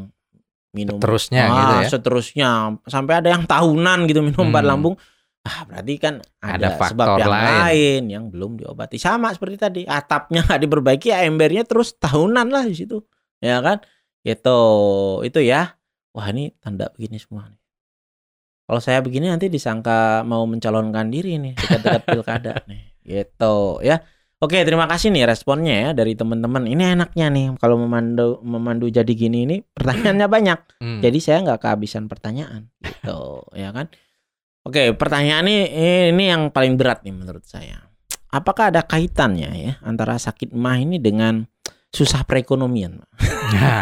minum Terusnya ah, gitu ya. seterusnya sampai ada yang tahunan gitu minum obat Hmm. lambung. Ah, berarti kan Ada ada, faktor sebab yang lain. lain. yang belum diobati. Sama seperti tadi, atapnya nggak diperbaiki, ya embernya terus tahunan lah di situ, ya kan? Gitu, itu ya. Wah ini tanda begini semua nih. Kalau saya begini nanti disangka mau mencalonkan diri nih dekat-dekat pilkada nih, gitu ya. Oke, terima kasih nih responnya ya dari teman-teman. Ini enaknya nih kalau memandu memandu jadi gini ini pertanyaannya banyak. Hmm. Jadi saya nggak kehabisan pertanyaan gitu, ya kan? Oke, pertanyaan ini ini yang paling berat nih menurut saya. Apakah ada kaitannya ya antara sakit mah ini dengan susah perekonomian? Nah,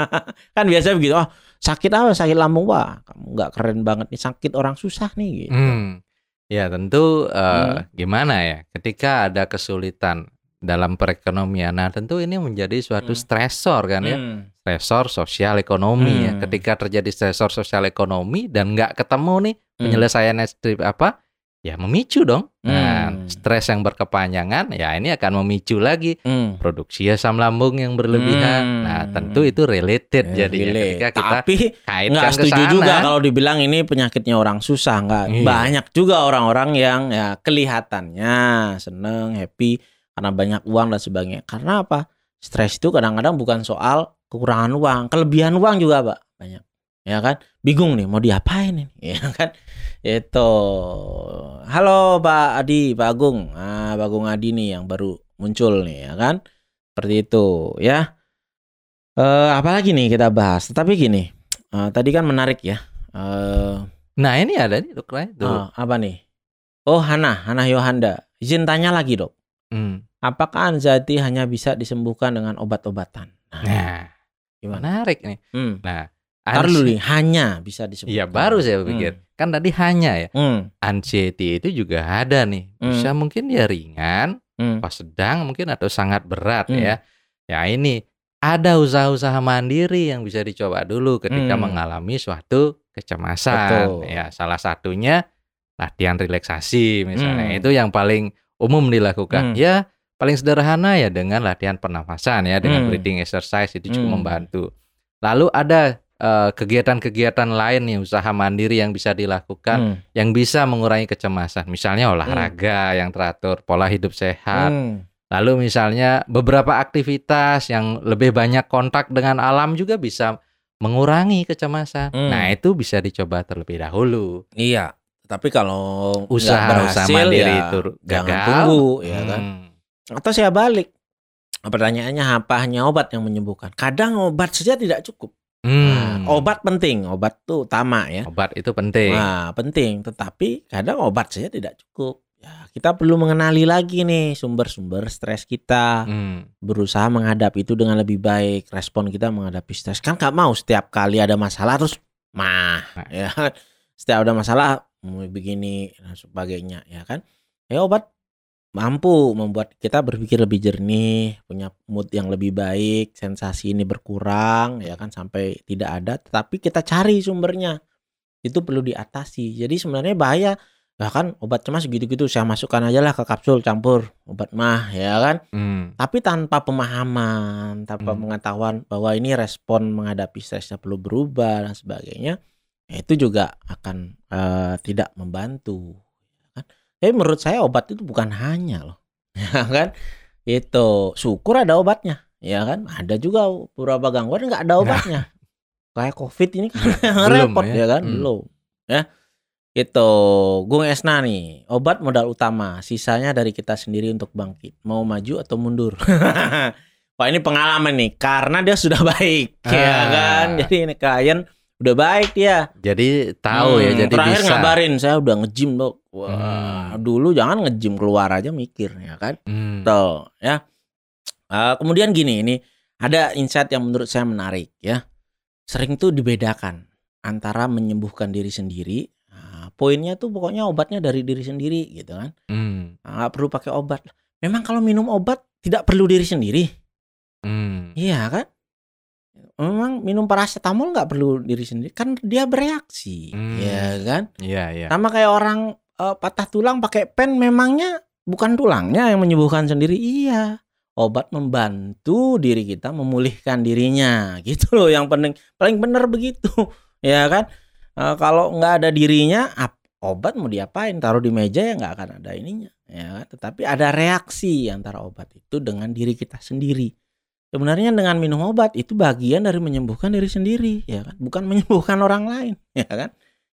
kan biasa begitu. Oh, sakit apa? Sakit lambung wah, kamu nggak keren banget nih sakit orang susah nih gitu. Hmm. Ya tentu eh, Hmm. gimana ya ketika ada kesulitan dalam perekonomian. Nah tentu ini menjadi suatu Hmm. stresor kan ya, Hmm. stresor sosial ekonomi ya. Hmm. Ketika terjadi stresor sosial ekonomi dan nggak ketemu nih Hmm. penyelesaiannya strip apa, ya memicu dong. Nah Hmm. stres yang berkepanjangan ya ini akan memicu lagi Hmm. produksi asam lambung yang berlebihan. Hmm. Nah tentu itu related Ya, jadinya relate. ketika kita Tapi nggak setuju sana. juga kalau dibilang ini penyakitnya orang susah nggak Iya. banyak juga orang-orang yang ya kelihatannya seneng happy karena banyak uang dan sebagainya karena apa stres itu kadang-kadang bukan soal kekurangan uang kelebihan uang juga pak banyak ya kan bingung nih mau diapain ini ya kan itu. Halo Pak Adi Pak Agung. Ah Pak Agung Adi nih yang baru muncul nih ya kan? Seperti itu ya. Eh apalagi nih kita bahas? Tetapi gini eh, tadi kan menarik ya eh Nah ini ada nih dokter tuh. oh, apa nih? Oh Hana Hana Yohanda. Izin tanya lagi dok. Hmm. apakah anxiety hanya bisa disembuhkan dengan obat-obatan? Nah, Nah gimana? menarik nih. hmm. Nah, ans- dulu nih hanya bisa disembuhkan. Iya baru saya pikir. Kan tadi hanya ya. hmm. Anxiety itu juga ada nih. Bisa mungkin dia ringan, Hmm. pas sedang mungkin atau sangat berat Hmm. ya. Ya ini ada usaha-usaha mandiri yang bisa dicoba dulu ketika Hmm. mengalami suatu kecemasan. Betul. Ya salah satunya latihan relaksasi misalnya. Hmm. Itu yang paling umum dilakukan. Hmm. Ya paling sederhana ya dengan latihan pernafasan ya dengan Hmm. breathing exercise itu cukup Hmm. membantu. Lalu ada eh, kegiatan-kegiatan lain nih usaha mandiri yang bisa dilakukan Hmm. yang bisa mengurangi kecemasan. Misalnya olahraga yang teratur, pola hidup sehat. Hmm. Lalu misalnya beberapa aktivitas yang lebih banyak kontak dengan alam juga bisa mengurangi kecemasan. Hmm. Nah, itu bisa dicoba terlebih dahulu. Iya, tapi kalau Usaha-usaha berhasil, mandiri ya itu jangan gagal. tunggu, ya kan? Hmm. Atau saya balik, pertanyaannya apa hanya obat yang menyembuhkan? Kadang obat saja tidak cukup. Hmm. Nah, obat penting, obat tuh utama ya. Obat itu penting. Nah, penting, tetapi kadang obat saja tidak cukup. Ya, kita perlu mengenali lagi nih sumber-sumber stres kita, Hmm. berusaha menghadapi itu dengan lebih baik. Respon kita menghadapi stres kan nggak mau setiap kali ada masalah terus mah, Nah. ya kan? Setiap ada masalah mau begini dan sebagainya, ya kan? Ya obat mampu membuat kita berpikir lebih jernih, punya mood yang lebih baik, sensasi ini berkurang, ya kan sampai tidak ada. Tetapi kita cari sumbernya, itu perlu diatasi. Jadi sebenarnya bahaya. Ya kan obat cemas gitu-gitu saya masukkan aja lah ke kapsul campur obat mah ya kan Hmm. tapi tanpa pemahaman, tanpa Hmm. pengetahuan bahwa ini respon menghadapi stresnya perlu berubah dan sebagainya, ya itu juga akan eh, tidak membantu. Ya? Tapi menurut saya obat itu bukan hanya loh, ya kan? Itu syukur ada obatnya, ya kan? Ada juga beberapa gangguan nggak ada obatnya. Kayak COVID ini kan Belum repot ya. ya kan? Hmm. Belum. Ya. Gitu. Gung Esna nih, obat modal utama, sisanya dari kita sendiri untuk bangkit. Mau maju atau mundur? Wah ini pengalaman nih, karena dia sudah baik, ya Ah. kan? Jadi ini klien udah baik dia. Jadi tahu ya, Hmm, jadi terakhir bisa. ngabarin saya udah nge-gym dok. Wah, Hmm. dulu jangan nge-gym keluar aja mikir ya kan. Hmm. Tuh, ya. Eh, kemudian gini, ini ada insight yang menurut saya menarik ya. Sering tuh dibedakan antara menyembuhkan diri sendiri. Nah, poinnya tuh pokoknya obatnya dari diri sendiri gitu kan. Hmm. Nah, nggak perlu pakai obat. Memang kalau minum obat tidak perlu diri sendiri. Hmm. Iya kan? Memang minum paracetamol nggak perlu diri sendiri kan dia bereaksi, Hmm. ya kan? Iya, iya. Sama kayak orang eh, patah tulang pakai pen memangnya bukan tulangnya yang menyembuhkan sendiri. Iya. Obat membantu diri kita memulihkan dirinya. Gitu loh yang penting paling benar begitu. Ya kan? Eh, kalau nggak ada dirinya obat mau diapain? Taruh di meja ya nggak akan ada ininya. Ya, kan? tetapi ada reaksi antara obat itu dengan diri kita sendiri. Sebenarnya dengan minum obat itu bagian dari menyembuhkan diri sendiri, ya kan? Bukan menyembuhkan orang lain, ya kan?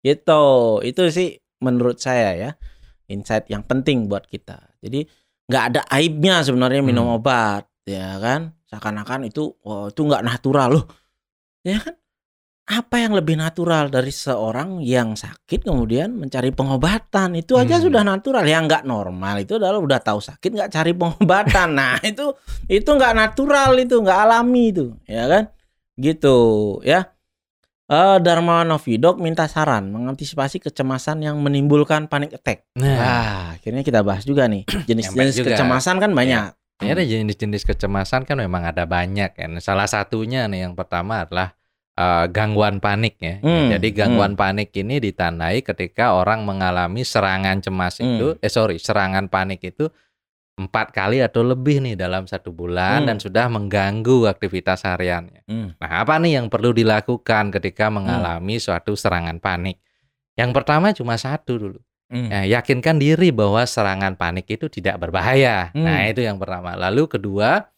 Gitu. Itu sih menurut saya ya insight yang penting buat kita. Jadi nggak ada aibnya sebenarnya minum Hmm. obat, ya kan? Seakan-akan itu oh, itu nggak natural loh, ya kan? Apa yang lebih natural dari seorang yang sakit kemudian mencari pengobatan itu aja Hmm. sudah natural. Yang nggak normal itu adalah udah tahu sakit nggak cari pengobatan. Nah itu itu nggak natural itu nggak alami itu, ya kan? Gitu ya. Eh Darmawan Novidok minta saran mengantisipasi kecemasan yang menimbulkan panic attack. Nah, Wah, akhirnya kita bahas juga nih. Jenis-jenis kecemasan kan banyak. ini ada jenis-jenis kecemasan kan memang ada banyak kan. Salah satunya nih yang pertama adalah eh, gangguan panik ya. Hmm, Jadi gangguan panik ini ditandai ketika orang mengalami serangan cemas Hmm. itu, eh sorry, serangan panik itu empat kali atau lebih nih dalam satu bulan Hmm. dan sudah mengganggu aktivitas hariannya. Hmm. Nah, apa nih yang perlu dilakukan ketika mengalami suatu serangan panik? Yang pertama cuma satu dulu. Hmm. Nah, yakinkan diri bahwa serangan panik itu tidak berbahaya. Hmm. Nah, itu yang pertama. Lalu kedua,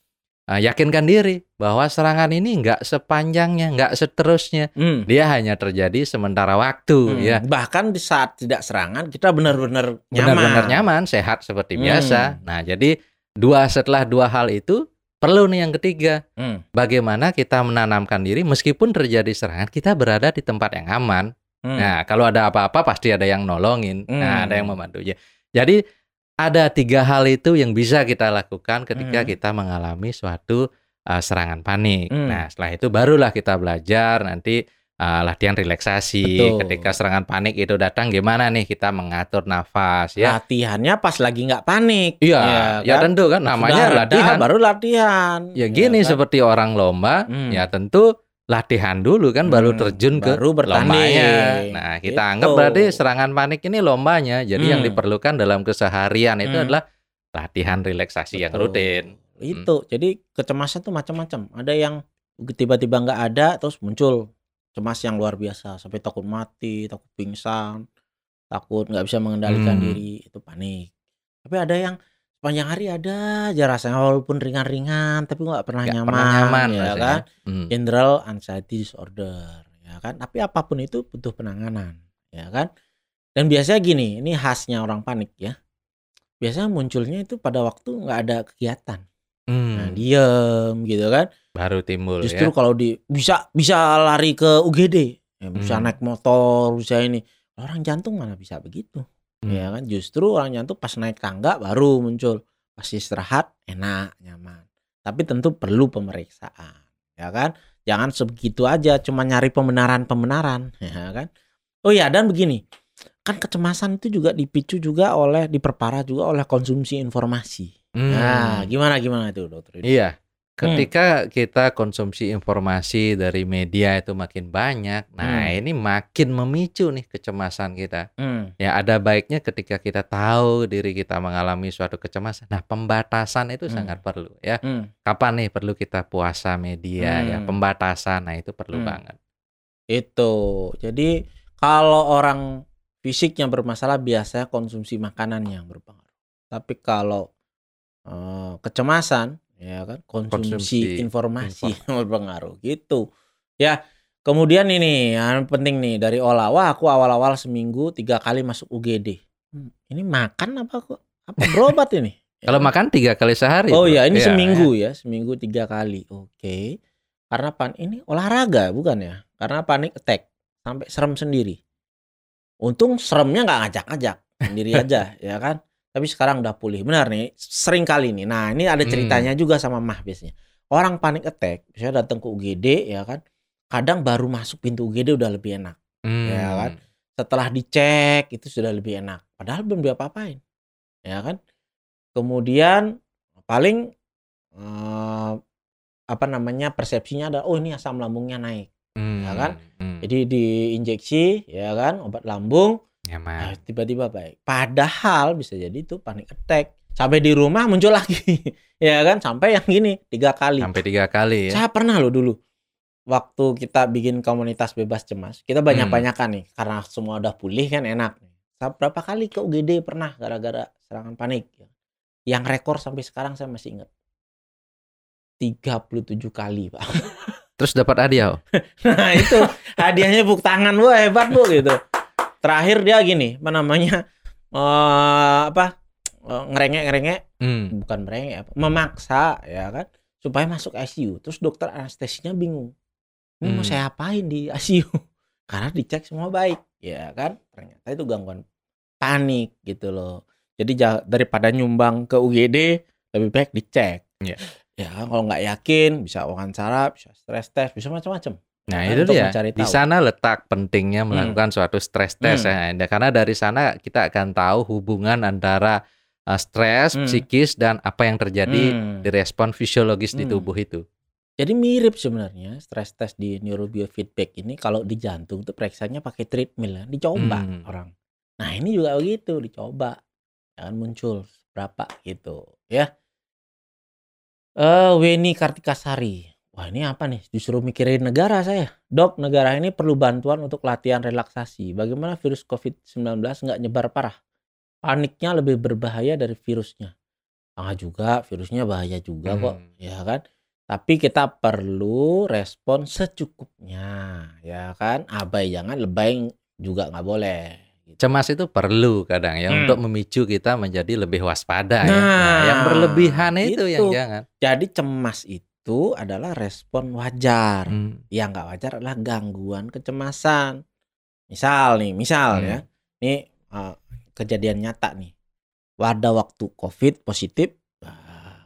eh, yakinkan diri bahwa serangan ini nggak sepanjangnya, nggak seterusnya. Hmm. Dia hanya terjadi sementara waktu, Hmm. ya. Bahkan di saat tidak serangan kita benar-benar nyaman. Benar-benar nyaman, sehat seperti Hmm. biasa. Nah, jadi dua setelah dua hal itu perlu nih yang ketiga. Hmm. Bagaimana kita menanamkan diri meskipun terjadi serangan, kita berada di tempat yang aman. Hmm. Nah, kalau ada apa-apa pasti ada yang nolongin. Nah, Hmm. ada yang membantu. Jadi ada tiga hal itu yang bisa kita lakukan ketika Hmm. kita mengalami suatu uh, serangan panik. Hmm. Nah, setelah itu barulah kita belajar nanti uh, latihan relaksasi. Betul. Ketika serangan panik itu datang, gimana nih kita mengatur nafas ya? Latihannya pas lagi nggak panik. Iya, ya, kan? tentu kan namanya Sudah latihan. baru latihan. Ya gini kan? seperti orang lomba, Hmm. ya tentu latihan dulu kan baru Hmm, terjun ke baru bertanding. lombanya. Nah, kita Gitu. anggap berarti serangan panik ini lombanya. Jadi yang Hmm. diperlukan dalam keseharian itu Hmm. adalah latihan relaksasi yang Betul. rutin. Itu. Jadi kecemasan tuh macam-macam. Ada yang tiba-tiba nggak ada terus muncul cemas yang luar biasa sampai takut mati, takut pingsan, takut nggak bisa mengendalikan Hmm. diri, itu panik. Tapi ada yang sepanjang hari ada aja rasanya walaupun ringan-ringan tapi nggak pernah nyaman, pernah nyaman ya rasanya. kan? Hmm. General anxiety disorder, ya kan? Tapi apa pun itu butuh penanganan, ya kan? Dan biasanya gini, ini khasnya orang panik ya. Biasanya munculnya itu pada waktu nggak ada kegiatan. Hmm, Nah, diem gitu kan. baru timbul Justru ya. kalau di bisa bisa lari ke UGD, ya, bisa Hmm. naik motor, bisa ini. Orang jantung mana bisa begitu, Hmm. ya kan? Justru orang jantung pas naik tangga baru muncul. Pas istirahat enak, nyaman. Tapi tentu perlu pemeriksaan, ya kan? Jangan sebegitu aja cuma nyari pembenaran-pembenaran, ya kan? Oh ya, dan begini. Kan kecemasan itu juga dipicu juga oleh diperparah juga oleh konsumsi informasi. Hmm. Nah, gimana gimana itu, Dokter? Iya. Ketika kita konsumsi informasi dari media itu makin banyak, nah Hmm. ini makin memicu nih kecemasan kita. Hmm. Ya ada baiknya ketika kita tahu diri kita mengalami suatu kecemasan. Nah pembatasan itu Hmm. sangat perlu ya. Hmm. Kapan nih perlu kita puasa media ya Hmm. pembatasan. Nah itu perlu Hmm. banget. Itu. Jadi kalau orang fisiknya bermasalah biasanya konsumsi makanan yang berpengaruh. Tapi kalau eh, kecemasan ya kan konsumsi, Konsumsi informasi yang berpengaruh gitu. Ya kemudian ini yang penting nih dari olah wah aku awal-awal seminggu tiga kali masuk UGD Hmm, ini makan apa kok? Apa berobat ini? Ya Kalau kan? makan tiga kali sehari. oh bro. ya ini Iya, seminggu ya seminggu tiga kali. Oke. Karena pan ini olahraga bukan ya? Karena panik attack sampai serem sendiri. Untung seremnya nggak ngajak-ngajak sendiri aja ya kan tapi sekarang udah pulih benar nih sering kali nih nah ini ada Hmm. ceritanya juga sama mah biasanya orang panik attack biasanya datang ke UGD ya kan kadang baru masuk pintu UGD udah lebih enak Hmm. Ya kan? setelah dicek itu sudah lebih enak padahal belum diapa-apain ya kan kemudian paling eh, apa namanya persepsinya ada oh ini asam lambungnya naik Hmm. ya kan? Hmm. jadi diinjeksi ya kan obat lambung Nyaman. nah, tiba-tiba baik. Padahal bisa jadi itu panik attack. Sampai di rumah muncul lagi. Ya kan? Sampai yang gini tiga kali. Sampai tiga kali ya. saya pernah loh dulu waktu kita bikin komunitas bebas cemas. Kita banyak-banyakan nih karena semua udah pulih kan enak. Saya berapa kali ke UGD pernah gara-gara serangan panik yang rekor sampai sekarang saya masih ingat. 37 kali pak. Terus dapat hadiah. oh? nah itu hadiahnya buk tangan wah hebat bu gitu terakhir dia gini apa namanya eh apa eh, ngerengek ngerengek Hmm. bukan merengek apa memaksa ya kan supaya masuk ICU terus dokter anestesinya bingung ini mau Hmm. saya apain di ICU karena dicek semua baik ya kan ternyata itu gangguan panik gitu loh jadi ja- daripada nyumbang ke UGD lebih baik dicek Iya. ya kalau nggak yakin bisa wawancara bisa stress test bisa macam-macam Nah itu dia. Di sana letak pentingnya melakukan suatu stress test Hmm. ya. Karena dari sana kita akan tahu hubungan antara uh, stres, Hmm. psikis dan apa yang terjadi Hmm. di respon fisiologis di Hmm. tubuh itu. Jadi mirip sebenarnya stress test di neurobiofeedback ini kalau di jantung tuh periksanya pakai treadmill ya, dicoba Hmm. orang. Nah ini juga begitu dicoba, jangan muncul berapa gitu ya. Eh Weni Kartikasari, wah ini apa nih? Justru mikirin negara saya. Dok, negara ini perlu bantuan untuk latihan relaksasi. Bagaimana virus COVID-19 nggak nyebar parah? Paniknya lebih berbahaya dari virusnya. Ah juga, virusnya bahaya juga kok, Hmm. ya kan? Tapi kita perlu respon secukupnya, ya kan? Abai jangan, lebay juga nggak boleh. gitu. Cemas itu perlu kadang ya Hmm. untuk memicu kita menjadi lebih waspada ya. Nah, Nah, yang berlebihan itu yang itu. jangan. Jadi cemas itu adalah respon wajar. Hmm. Yang nggak wajar adalah gangguan kecemasan. Misal nih, misal Hmm. ya, ini eh, kejadian nyata nih. Pada waktu COVID positif, wah,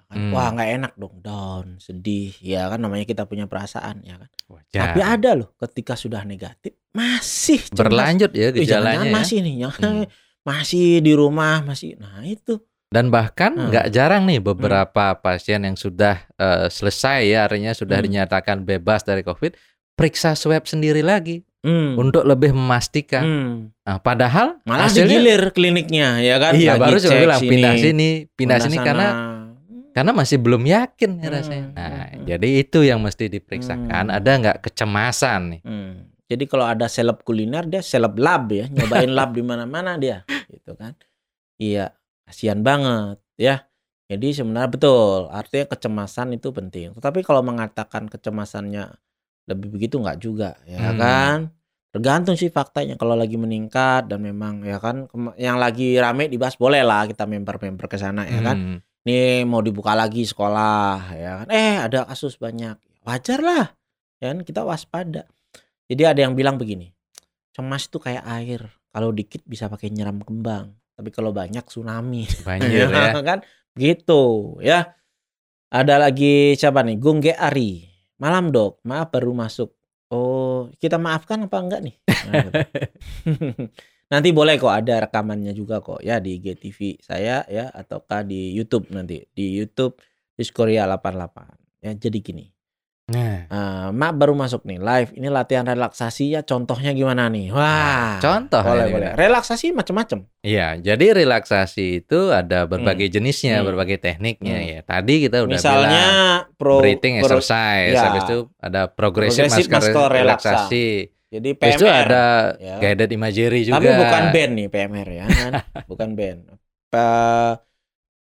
kan, Hmm. wah nggak enak dong, down, sedih, ya kan namanya kita punya perasaan, ya kan. Wajar. Tapi ada loh, ketika sudah negatif masih cemas. berlanjut ya Eh, jangan-jangan gejalanya ya. masih nih, Hmm. masih di rumah, masih. Nah itu. Dan bahkan Hmm. nggak jarang nih beberapa pasien yang sudah eh, selesai ya artinya sudah Hmm. dinyatakan bebas dari COVID, periksa swab sendiri lagi Hmm. untuk lebih memastikan. Hmm. Nah, padahal Malah hasilnya digilir kliniknya, ya kan. iya Lagi baru saya bilang pindah sini, pindah sini sana. karena karena masih belum yakin ya Hmm, rasanya. Nah, hmm, hmm. jadi itu yang mesti diperiksakan. Hmm. Ada nggak kecemasan nih? Hmm. Jadi kalau ada seleb kuliner dia seleb lab ya, nyobain lab di mana-mana dia, gitu kan. Iya, kasihan banget ya. Jadi sebenarnya betul, artinya kecemasan itu penting. Tetapi kalau mengatakan kecemasannya lebih begitu nggak juga, ya Hmm. kan? Tergantung sih faktanya kalau lagi meningkat dan memang ya kan yang lagi rame dibahas boleh lah kita member-member ke sana ya kan. Hmm. Nih mau dibuka lagi sekolah ya kan. Eh ada kasus banyak. Wajar lah. Ya kan kita waspada. Jadi ada yang bilang begini. Cemas itu kayak air. Kalau dikit bisa pakai nyeram kembang. Tapi kalau banyak tsunami. Banjir ya. kan? Gitu ya. Ada lagi siapa nih? Gungge Ari. Malam dok, maaf baru masuk. Oh, kita maafkan apa enggak nih? Nah, gitu. nanti boleh kok ada rekamannya juga kok ya di IGTV saya ya ataukah di YouTube nanti di YouTube Diskoria 88 ya jadi gini Nah, eh, Mak baru masuk nih live ini latihan relaksasi ya contohnya gimana nih wah contoh boleh boleh relaksasi macam-macam Iya, jadi relaksasi itu ada berbagai jenisnya, Hmm. berbagai tekniknya Hmm. ya. Tadi kita udah misalnya bilang pro, breathing pro- exercise, ya. habis itu ada progressive, Progressive muscle muscle relaksasi. jadi Habis itu PMR ada ya. guided imagery juga. Tapi bukan band nih PMR ya kan. bukan band. Apa,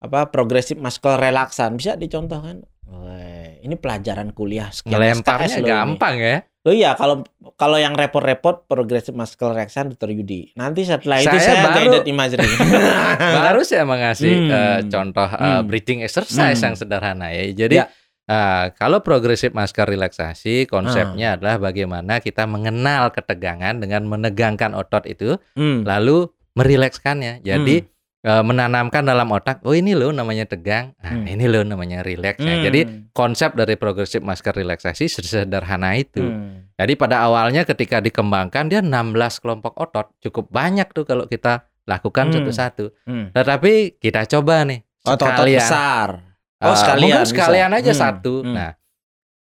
apa progresif muscle relaksan bisa dicontohkan. Weh, ini pelajaran kuliah sekian Ngelemparnya SKS loh ini. gampang ya. Loh iya kalau kalau yang repot-repot progressive muscle relaxation Dr. Yudi. Nanti setelah itu Saya saya, baru- guided imagery. Baru saya mengasih Hmm. eh, contoh eh, Hmm. breathing exercise Hmm. yang sederhana ya. Jadi Ya. eh, kalau progresif masker relaksasi konsepnya adalah bagaimana kita mengenal ketegangan dengan menegangkan otot itu Hmm. lalu merilekskannya. Jadi eh, menanamkan dalam otak, oh ini loh namanya tegang, nah, Hmm. ini loh namanya rileks. Nah, Hmm. Jadi konsep dari progresif masker relaksasi sederhana itu. Hmm. Jadi pada awalnya ketika dikembangkan dia 16 kelompok otot, cukup banyak tuh kalau kita lakukan Hmm. satu-satu. Hmm. Tetapi kita coba nih Otot-otot sekalian. besar. Eh, Oh, sekalian mungkin bisa. sekalian aja Hmm, satu. hmm. Nah,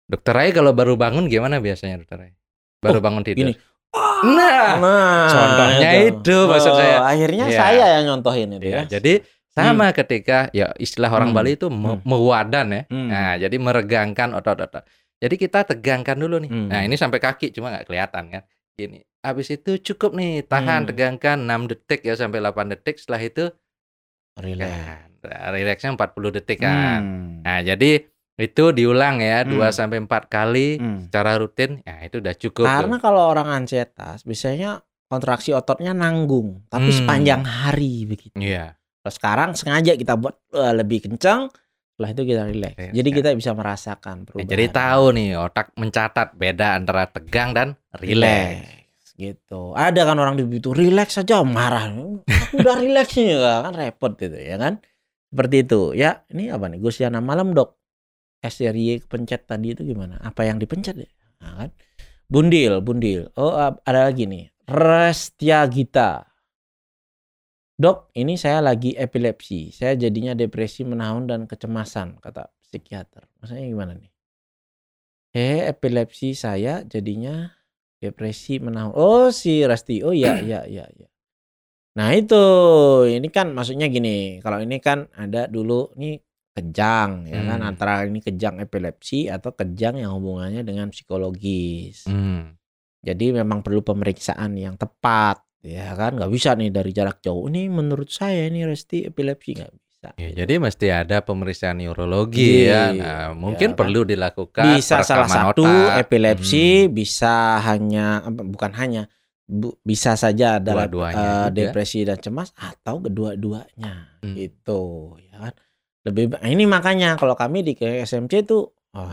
Dokter Rai kalau baru bangun gimana biasanya Dokter Rai? Baru Oh, bangun tidur. gini. Nah, Nah, contohnya itu maksud saya. Akhirnya Iya. saya yang nyontohin itu ya, ya. jadi sama ketika ya istilah orang Hmm, Bali itu me- hmm. mewadan ya. Hmm. Nah, jadi meregangkan otot-otot. Jadi kita tegangkan dulu nih. Hmm. Nah, ini sampai kaki cuma nggak kelihatan kan. Gini. Habis itu cukup nih, tahan Hmm. tegangkan 6 detik ya sampai 8 detik. Setelah itu Relax. kan, nah, rileksnya 40 detik kan. Hmm. Nah, jadi itu diulang ya Hmm. 2 sampai 4 kali Hmm. secara rutin. Ya, itu udah cukup. Karena tuh. kalau orang ansietas biasanya kontraksi ototnya nanggung, tapi Hmm. sepanjang hari begitu. Iya. Kalau sekarang sengaja kita buat eh, lebih kencang, setelah itu kita relax. Relax, Jadi ya. kita bisa merasakan Nah, perubahan. jadi tahu nih otak mencatat beda antara tegang dan rileks. relax gitu. Ada kan orang begitu relax saja marah. Aku udah relax nih kan repot gitu ya kan. Seperti itu ya. Ini apa nih? Gusiana malam dok. SRY kepencet tadi itu gimana? Apa yang dipencet ya? Nah, kan? Bundil, bundil. Oh ada lagi nih. Restia Gita. Dok, ini saya lagi epilepsi. Saya jadinya depresi menahun dan kecemasan, kata psikiater. Maksudnya gimana nih? Eh, epilepsi saya jadinya depresi menahun. Oh, si Resti. Oh iya, iya, iya, iya. Nah, itu. Ini kan maksudnya gini, kalau ini kan ada dulu nih kejang ya kan Hmm. antara ini kejang epilepsi atau kejang yang hubungannya dengan psikologis. Hmm. Jadi memang perlu pemeriksaan yang tepat ya kan nggak bisa nih dari jarak jauh ini menurut saya ini Resti epilepsi nggak bisa Ya, jadi mesti ada pemeriksaan neurologi ya. Iya, Nah, mungkin kan. perlu dilakukan bisa salah satu otak. epilepsi Hmm. bisa hanya bukan hanya bu- bisa saja adalah Dua-duanya eh, juga. depresi dan cemas atau kedua-duanya Hmm. itu ya kan lebih ini makanya kalau kami di SMC itu oh,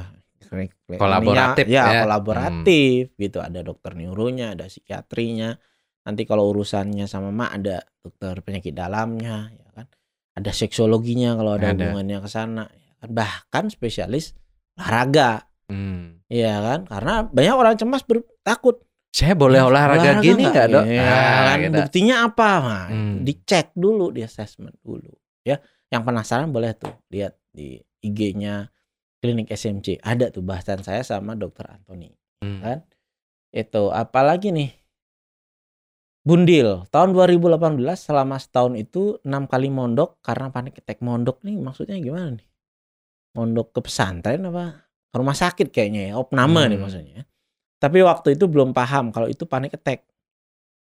Kolaboratif ya, ya. kolaboratif gitu ada dokter neuronya ada psikiatrinya nanti kalau urusannya sama mak ada dokter penyakit dalamnya ya kan ada seksologinya kalau ada, Ada. hubungannya ke sana ya kan bahkan spesialis olahraga Hmm. Iya kan? Karena banyak orang cemas ber- takut. Saya boleh olahraga, gini nggak dok? Ya, Nah, kan? gitu. Buktinya apa? Nah, Hmm. dicek dulu, di assessment dulu. Ya, yang penasaran boleh tuh lihat di IG-nya klinik SMC. Ada tuh bahasan saya sama dokter Anthony. Hmm. Kan? Itu apalagi nih? Bundil tahun 2018 selama setahun itu enam kali mondok karena panik attack mondok nih maksudnya gimana nih? Mondok ke pesantren apa rumah sakit kayaknya ya opname nih Hmm. maksudnya. Tapi waktu itu belum paham kalau itu panik attack.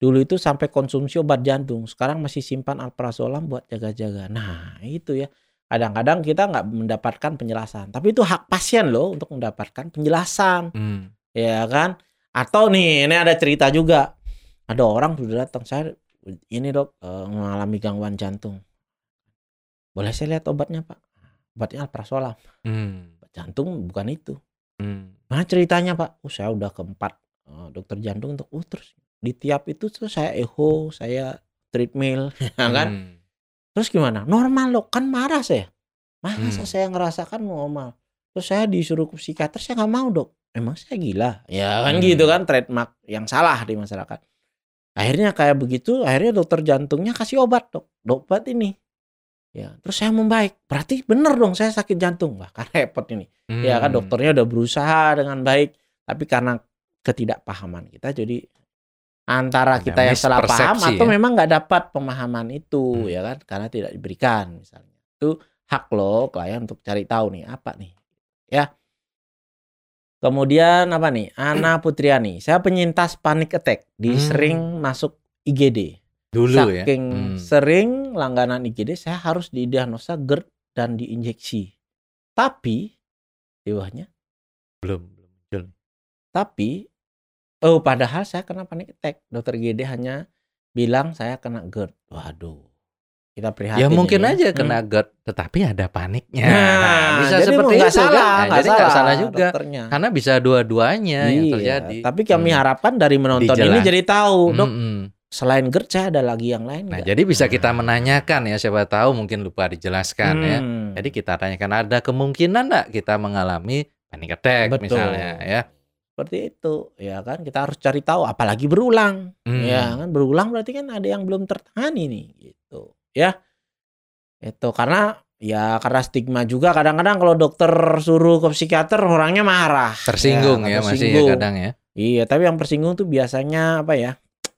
Dulu itu sampai konsumsi obat jantung, sekarang masih simpan alprazolam buat jaga-jaga. Nah itu ya kadang-kadang kita nggak mendapatkan penjelasan. Tapi itu hak pasien loh untuk mendapatkan penjelasan Hmm. ya kan atau nih ini ada cerita juga ada orang sudah datang saya ini dok eh, mengalami gangguan jantung boleh saya lihat obatnya pak obatnya alprazolam Hmm. obat jantung bukan itu Hmm. mana ceritanya pak oh saya udah keempat eh, dokter jantung untuk oh terus di tiap itu tuh saya echo saya treadmill ya kan? Hmm. terus gimana? Normal loh kan marah saya. Masa Hmm. saya ngerasakan normal? Terus saya disuruh ke psikiater saya nggak mau dok. Emang saya gila? Ya kan Hmm. gitu kan trademark yang salah di masyarakat. Akhirnya kayak begitu akhirnya dokter jantungnya kasih obat dok obat ini. Ya terus saya membaik. Berarti bener dong saya sakit jantung. Wah kan repot ini. Ya kan Hmm. dokternya udah berusaha dengan baik. Tapi karena ketidakpahaman kita jadi antara kita yang salah paham atau ya. memang nggak dapat pemahaman itu Hmm. ya kan karena tidak diberikan misalnya itu hak lo klien untuk cari tahu nih apa nih ya kemudian apa nih Ana Putriani saya penyintas panic attack di Hmm. sering masuk IGD dulu ya. saking Hmm. sering langganan IGD saya harus didiagnosa GERD dan diinjeksi tapi di bawahnya. Belum belum. Tapi oh padahal saya kena panic attack. Dokter GD hanya bilang saya kena GERD. Waduh. Kita prihatin. Ya mungkin ini aja Hmm. kena GERD, tetapi ada paniknya. Nah, bisa jadi seperti itu kan? salah, Nah, nggak jadi nggak salah juga. dokternya. Karena bisa dua-duanya yang Iya, terjadi. Tapi kami Hmm. harapkan dari menonton ini Dijelas. jadi tahu, dok. Mm-mm. Selain GERD saya ada lagi yang lain Nah, nggak? jadi bisa kita Nah. menanyakan ya, siapa tahu mungkin lupa dijelaskan ya. Hmm. Jadi kita tanyakan ada kemungkinan enggak kita mengalami panic attack Betul. misalnya ya. Seperti itu, ya kan? Kita harus cari tahu, apalagi berulang, Hmm. ya kan? Berulang berarti kan ada yang belum tertangani nih, gitu, ya. Itu karena ya karena stigma juga kadang-kadang kalau dokter suruh ke psikiater orangnya marah, Tersinggung ya, masih ya tersinggung. kadang ya. Iya, tapi yang tersinggung tuh biasanya apa ya?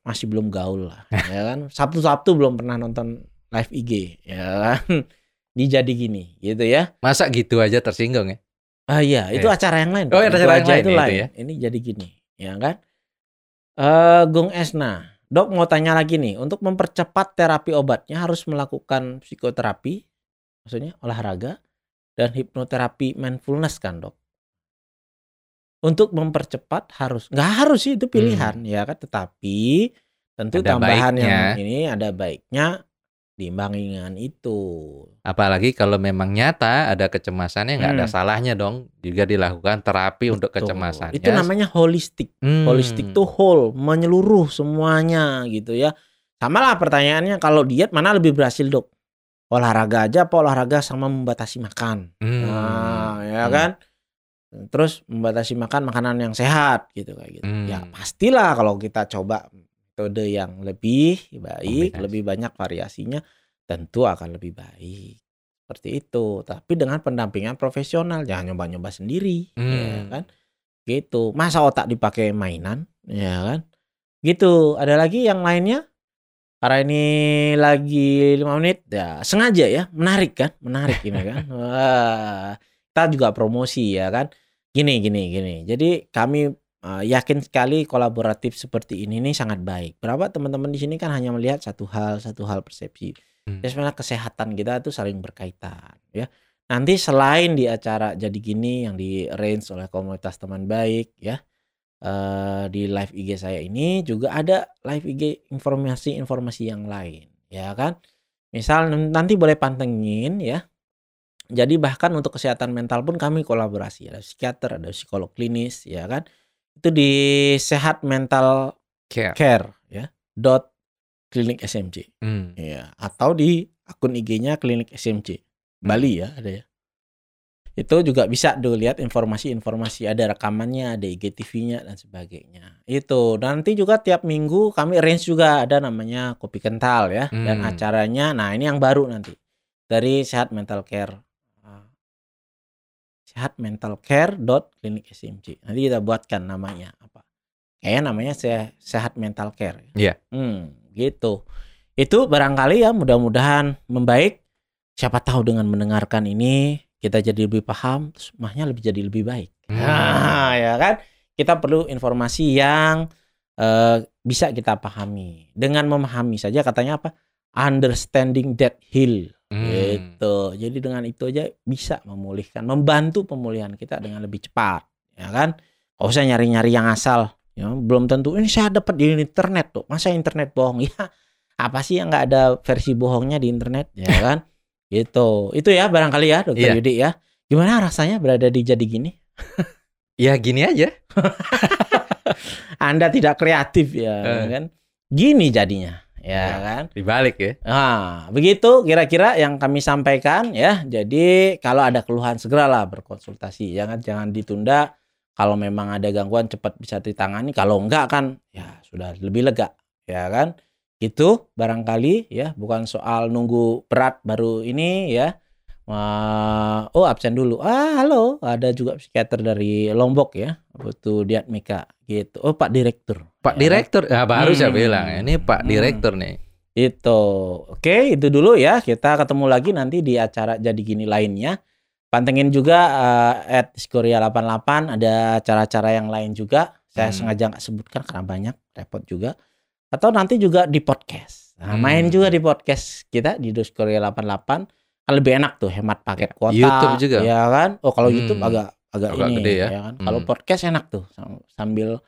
Masih belum gaul lah, ya kan? Sabtu-Sabtu belum pernah nonton live IG, ya kan? Dijadi gini, gitu ya. Masa gitu aja tersinggung ya? Ah iya, itu Iya. acara yang lain. Oh, ada Itu acara yang aja lain itu ya, lain. itu ya? Ini jadi gini, ya kan? Eh, Gung Esna, dok mau tanya lagi nih, untuk mempercepat terapi obatnya harus melakukan psikoterapi, maksudnya olahraga dan hipnoterapi mindfulness kan dok? Untuk mempercepat harus, nggak harus sih itu pilihan ya kan, tetapi tentu Hmm. Ada tambahan yang baiknya. ini ada baiknya diimbangi dengan itu. Apalagi kalau memang nyata ada kecemasannya nggak ada Hmm. salahnya dong juga dilakukan terapi untuk Betul. kecemasannya. Itu namanya holistic. Hmm. Holistic tuh whole, menyeluruh semuanya gitu ya. Sama lah pertanyaannya kalau diet mana lebih berhasil dok? Olahraga aja apa olahraga sama membatasi makan? Hmm. Nah, ya Hmm. kan? Terus membatasi makan makanan yang sehat gitu kayak gitu. Hmm. Ya pastilah kalau kita coba metode yang lebih baik, Kombinasi. lebih banyak variasinya, tentu akan lebih baik. Seperti itu. Tapi dengan pendampingan profesional, jangan nyoba-nyoba sendiri, ya Hmm. kan? Gitu. Masa otak dipakai mainan, ya kan? Gitu. Ada lagi yang lainnya? Karena ini lagi lima menit, ya sengaja ya, menarik kan? Menarik ini kan? Wah, kita juga promosi ya kan? Gini, gini, gini. Jadi kami uh, yakin sekali kolaboratif seperti ini nih sangat baik. Berapa teman-teman di sini kan hanya melihat satu hal, satu hal persepsi. Hmm. Ya sebenarnya kesehatan kita itu saling berkaitan ya. Nanti selain di acara jadi gini yang di arrange oleh komunitas teman baik ya. eh, di live IG saya ini juga ada live IG informasi-informasi yang lain ya kan. Misal nanti boleh pantengin ya. Jadi bahkan untuk kesehatan mental pun kami kolaborasi ada psikiater, ada psikolog klinis ya kan. Itu di sehat mental Care. care ya. Dot klinik SMC Hmm. ya atau di akun IG-nya klinik SMC Bali ya ada ya. Itu juga bisa tuh lihat informasi-informasi ada rekamannya, ada IGTV-nya dan sebagainya. Itu nanti juga tiap minggu kami arrange juga ada namanya kopi kental ya dan Hmm. acaranya. Nah ini yang baru nanti dari sehat mental care. Sehat mental care dot klinik SMC. Nanti kita buatkan namanya apa? Kayaknya namanya se- sehat mental care. Iya. Hmm, gitu. Itu barangkali ya mudah-mudahan membaik. Siapa tahu dengan mendengarkan ini kita jadi lebih paham, terus mahnya lebih jadi lebih baik. Hmm. Nah, ya kan? Kita perlu informasi yang eh, bisa kita pahami. Dengan memahami saja katanya apa? Understanding that heal. Hmm. Gitu. Jadi dengan itu aja bisa memulihkan, membantu pemulihan kita dengan lebih cepat, ya kan? Gak usah nyari-nyari yang asal. Ya, belum tentu ini saya dapat di internet tuh. Masa internet bohong? Ya, apa sih yang nggak ada versi bohongnya di internet, ya kan? gitu. Itu ya barangkali ya, Dokter Iya. Yudi ya. Gimana rasanya berada di jadi gini? Ya gini aja. Anda tidak kreatif ya, Eh. kan? Gini jadinya, ya Ya. kan? Dibalik ya. Nah, begitu kira-kira yang kami sampaikan ya. Jadi kalau ada keluhan segeralah berkonsultasi. Jangan jangan ditunda. Kalau memang ada gangguan cepat bisa ditangani. Kalau enggak kan ya sudah lebih lega, ya kan? Gitu barangkali ya, bukan soal nunggu berat baru ini ya. Wah, oh absen dulu. Ah, halo, ada juga psikiater dari Lombok ya. Butuh Diatmika gitu. Oh, Pak Direktur. Pak Ya. Direktur, ya baru saya Hmm. bilang ini Pak Hmm. Direktur nih. Itu. Oke, itu dulu ya. Kita ketemu lagi nanti di acara jadi gini lainnya. Pantengin juga eh, at Skoria 88 ada acara-acara yang lain juga. Saya Hmm. sengaja nggak sebutkan karena banyak repot juga. Atau nanti juga di podcast. Nah, Hmm. main juga di podcast kita di Skoria 88. Kan lebih enak tuh hemat paket kuota. YouTube juga? Ya kan? Oh, kalau Hmm. YouTube agak agak, Agak ini gede ya. kan. Kalau Hmm. podcast enak tuh sam- sambil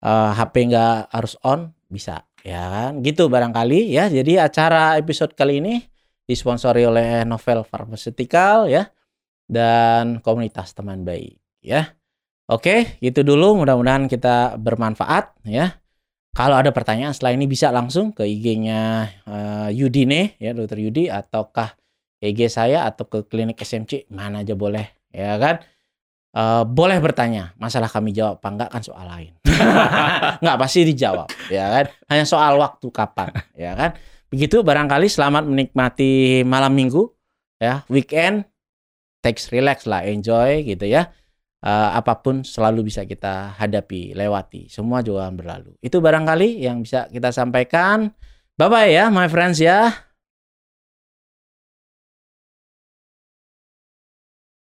eh, HP nggak harus on bisa ya kan. Gitu barangkali ya. Jadi acara episode kali ini disponsori oleh Novel Pharmaceutical ya dan komunitas teman baik ya. Oke, gitu dulu. Mudah-mudahan kita bermanfaat ya. Kalau ada pertanyaan setelah ini bisa langsung ke IG-nya eh, Yudine ya, Dokter Yudi ataukah IG saya atau ke klinik SMC mana aja boleh ya kan. Eh, boleh bertanya, masalah kami jawab apa enggak kan soal lain. enggak pasti dijawab ya kan. Hanya soal waktu kapan ya kan. Begitu barangkali selamat menikmati malam Minggu ya, weekend takes relax lah, enjoy gitu ya. Eh, apa pun selalu bisa kita hadapi, lewati. Semua juga berlalu. Itu barangkali yang bisa kita sampaikan. Bye bye ya, my friends ya.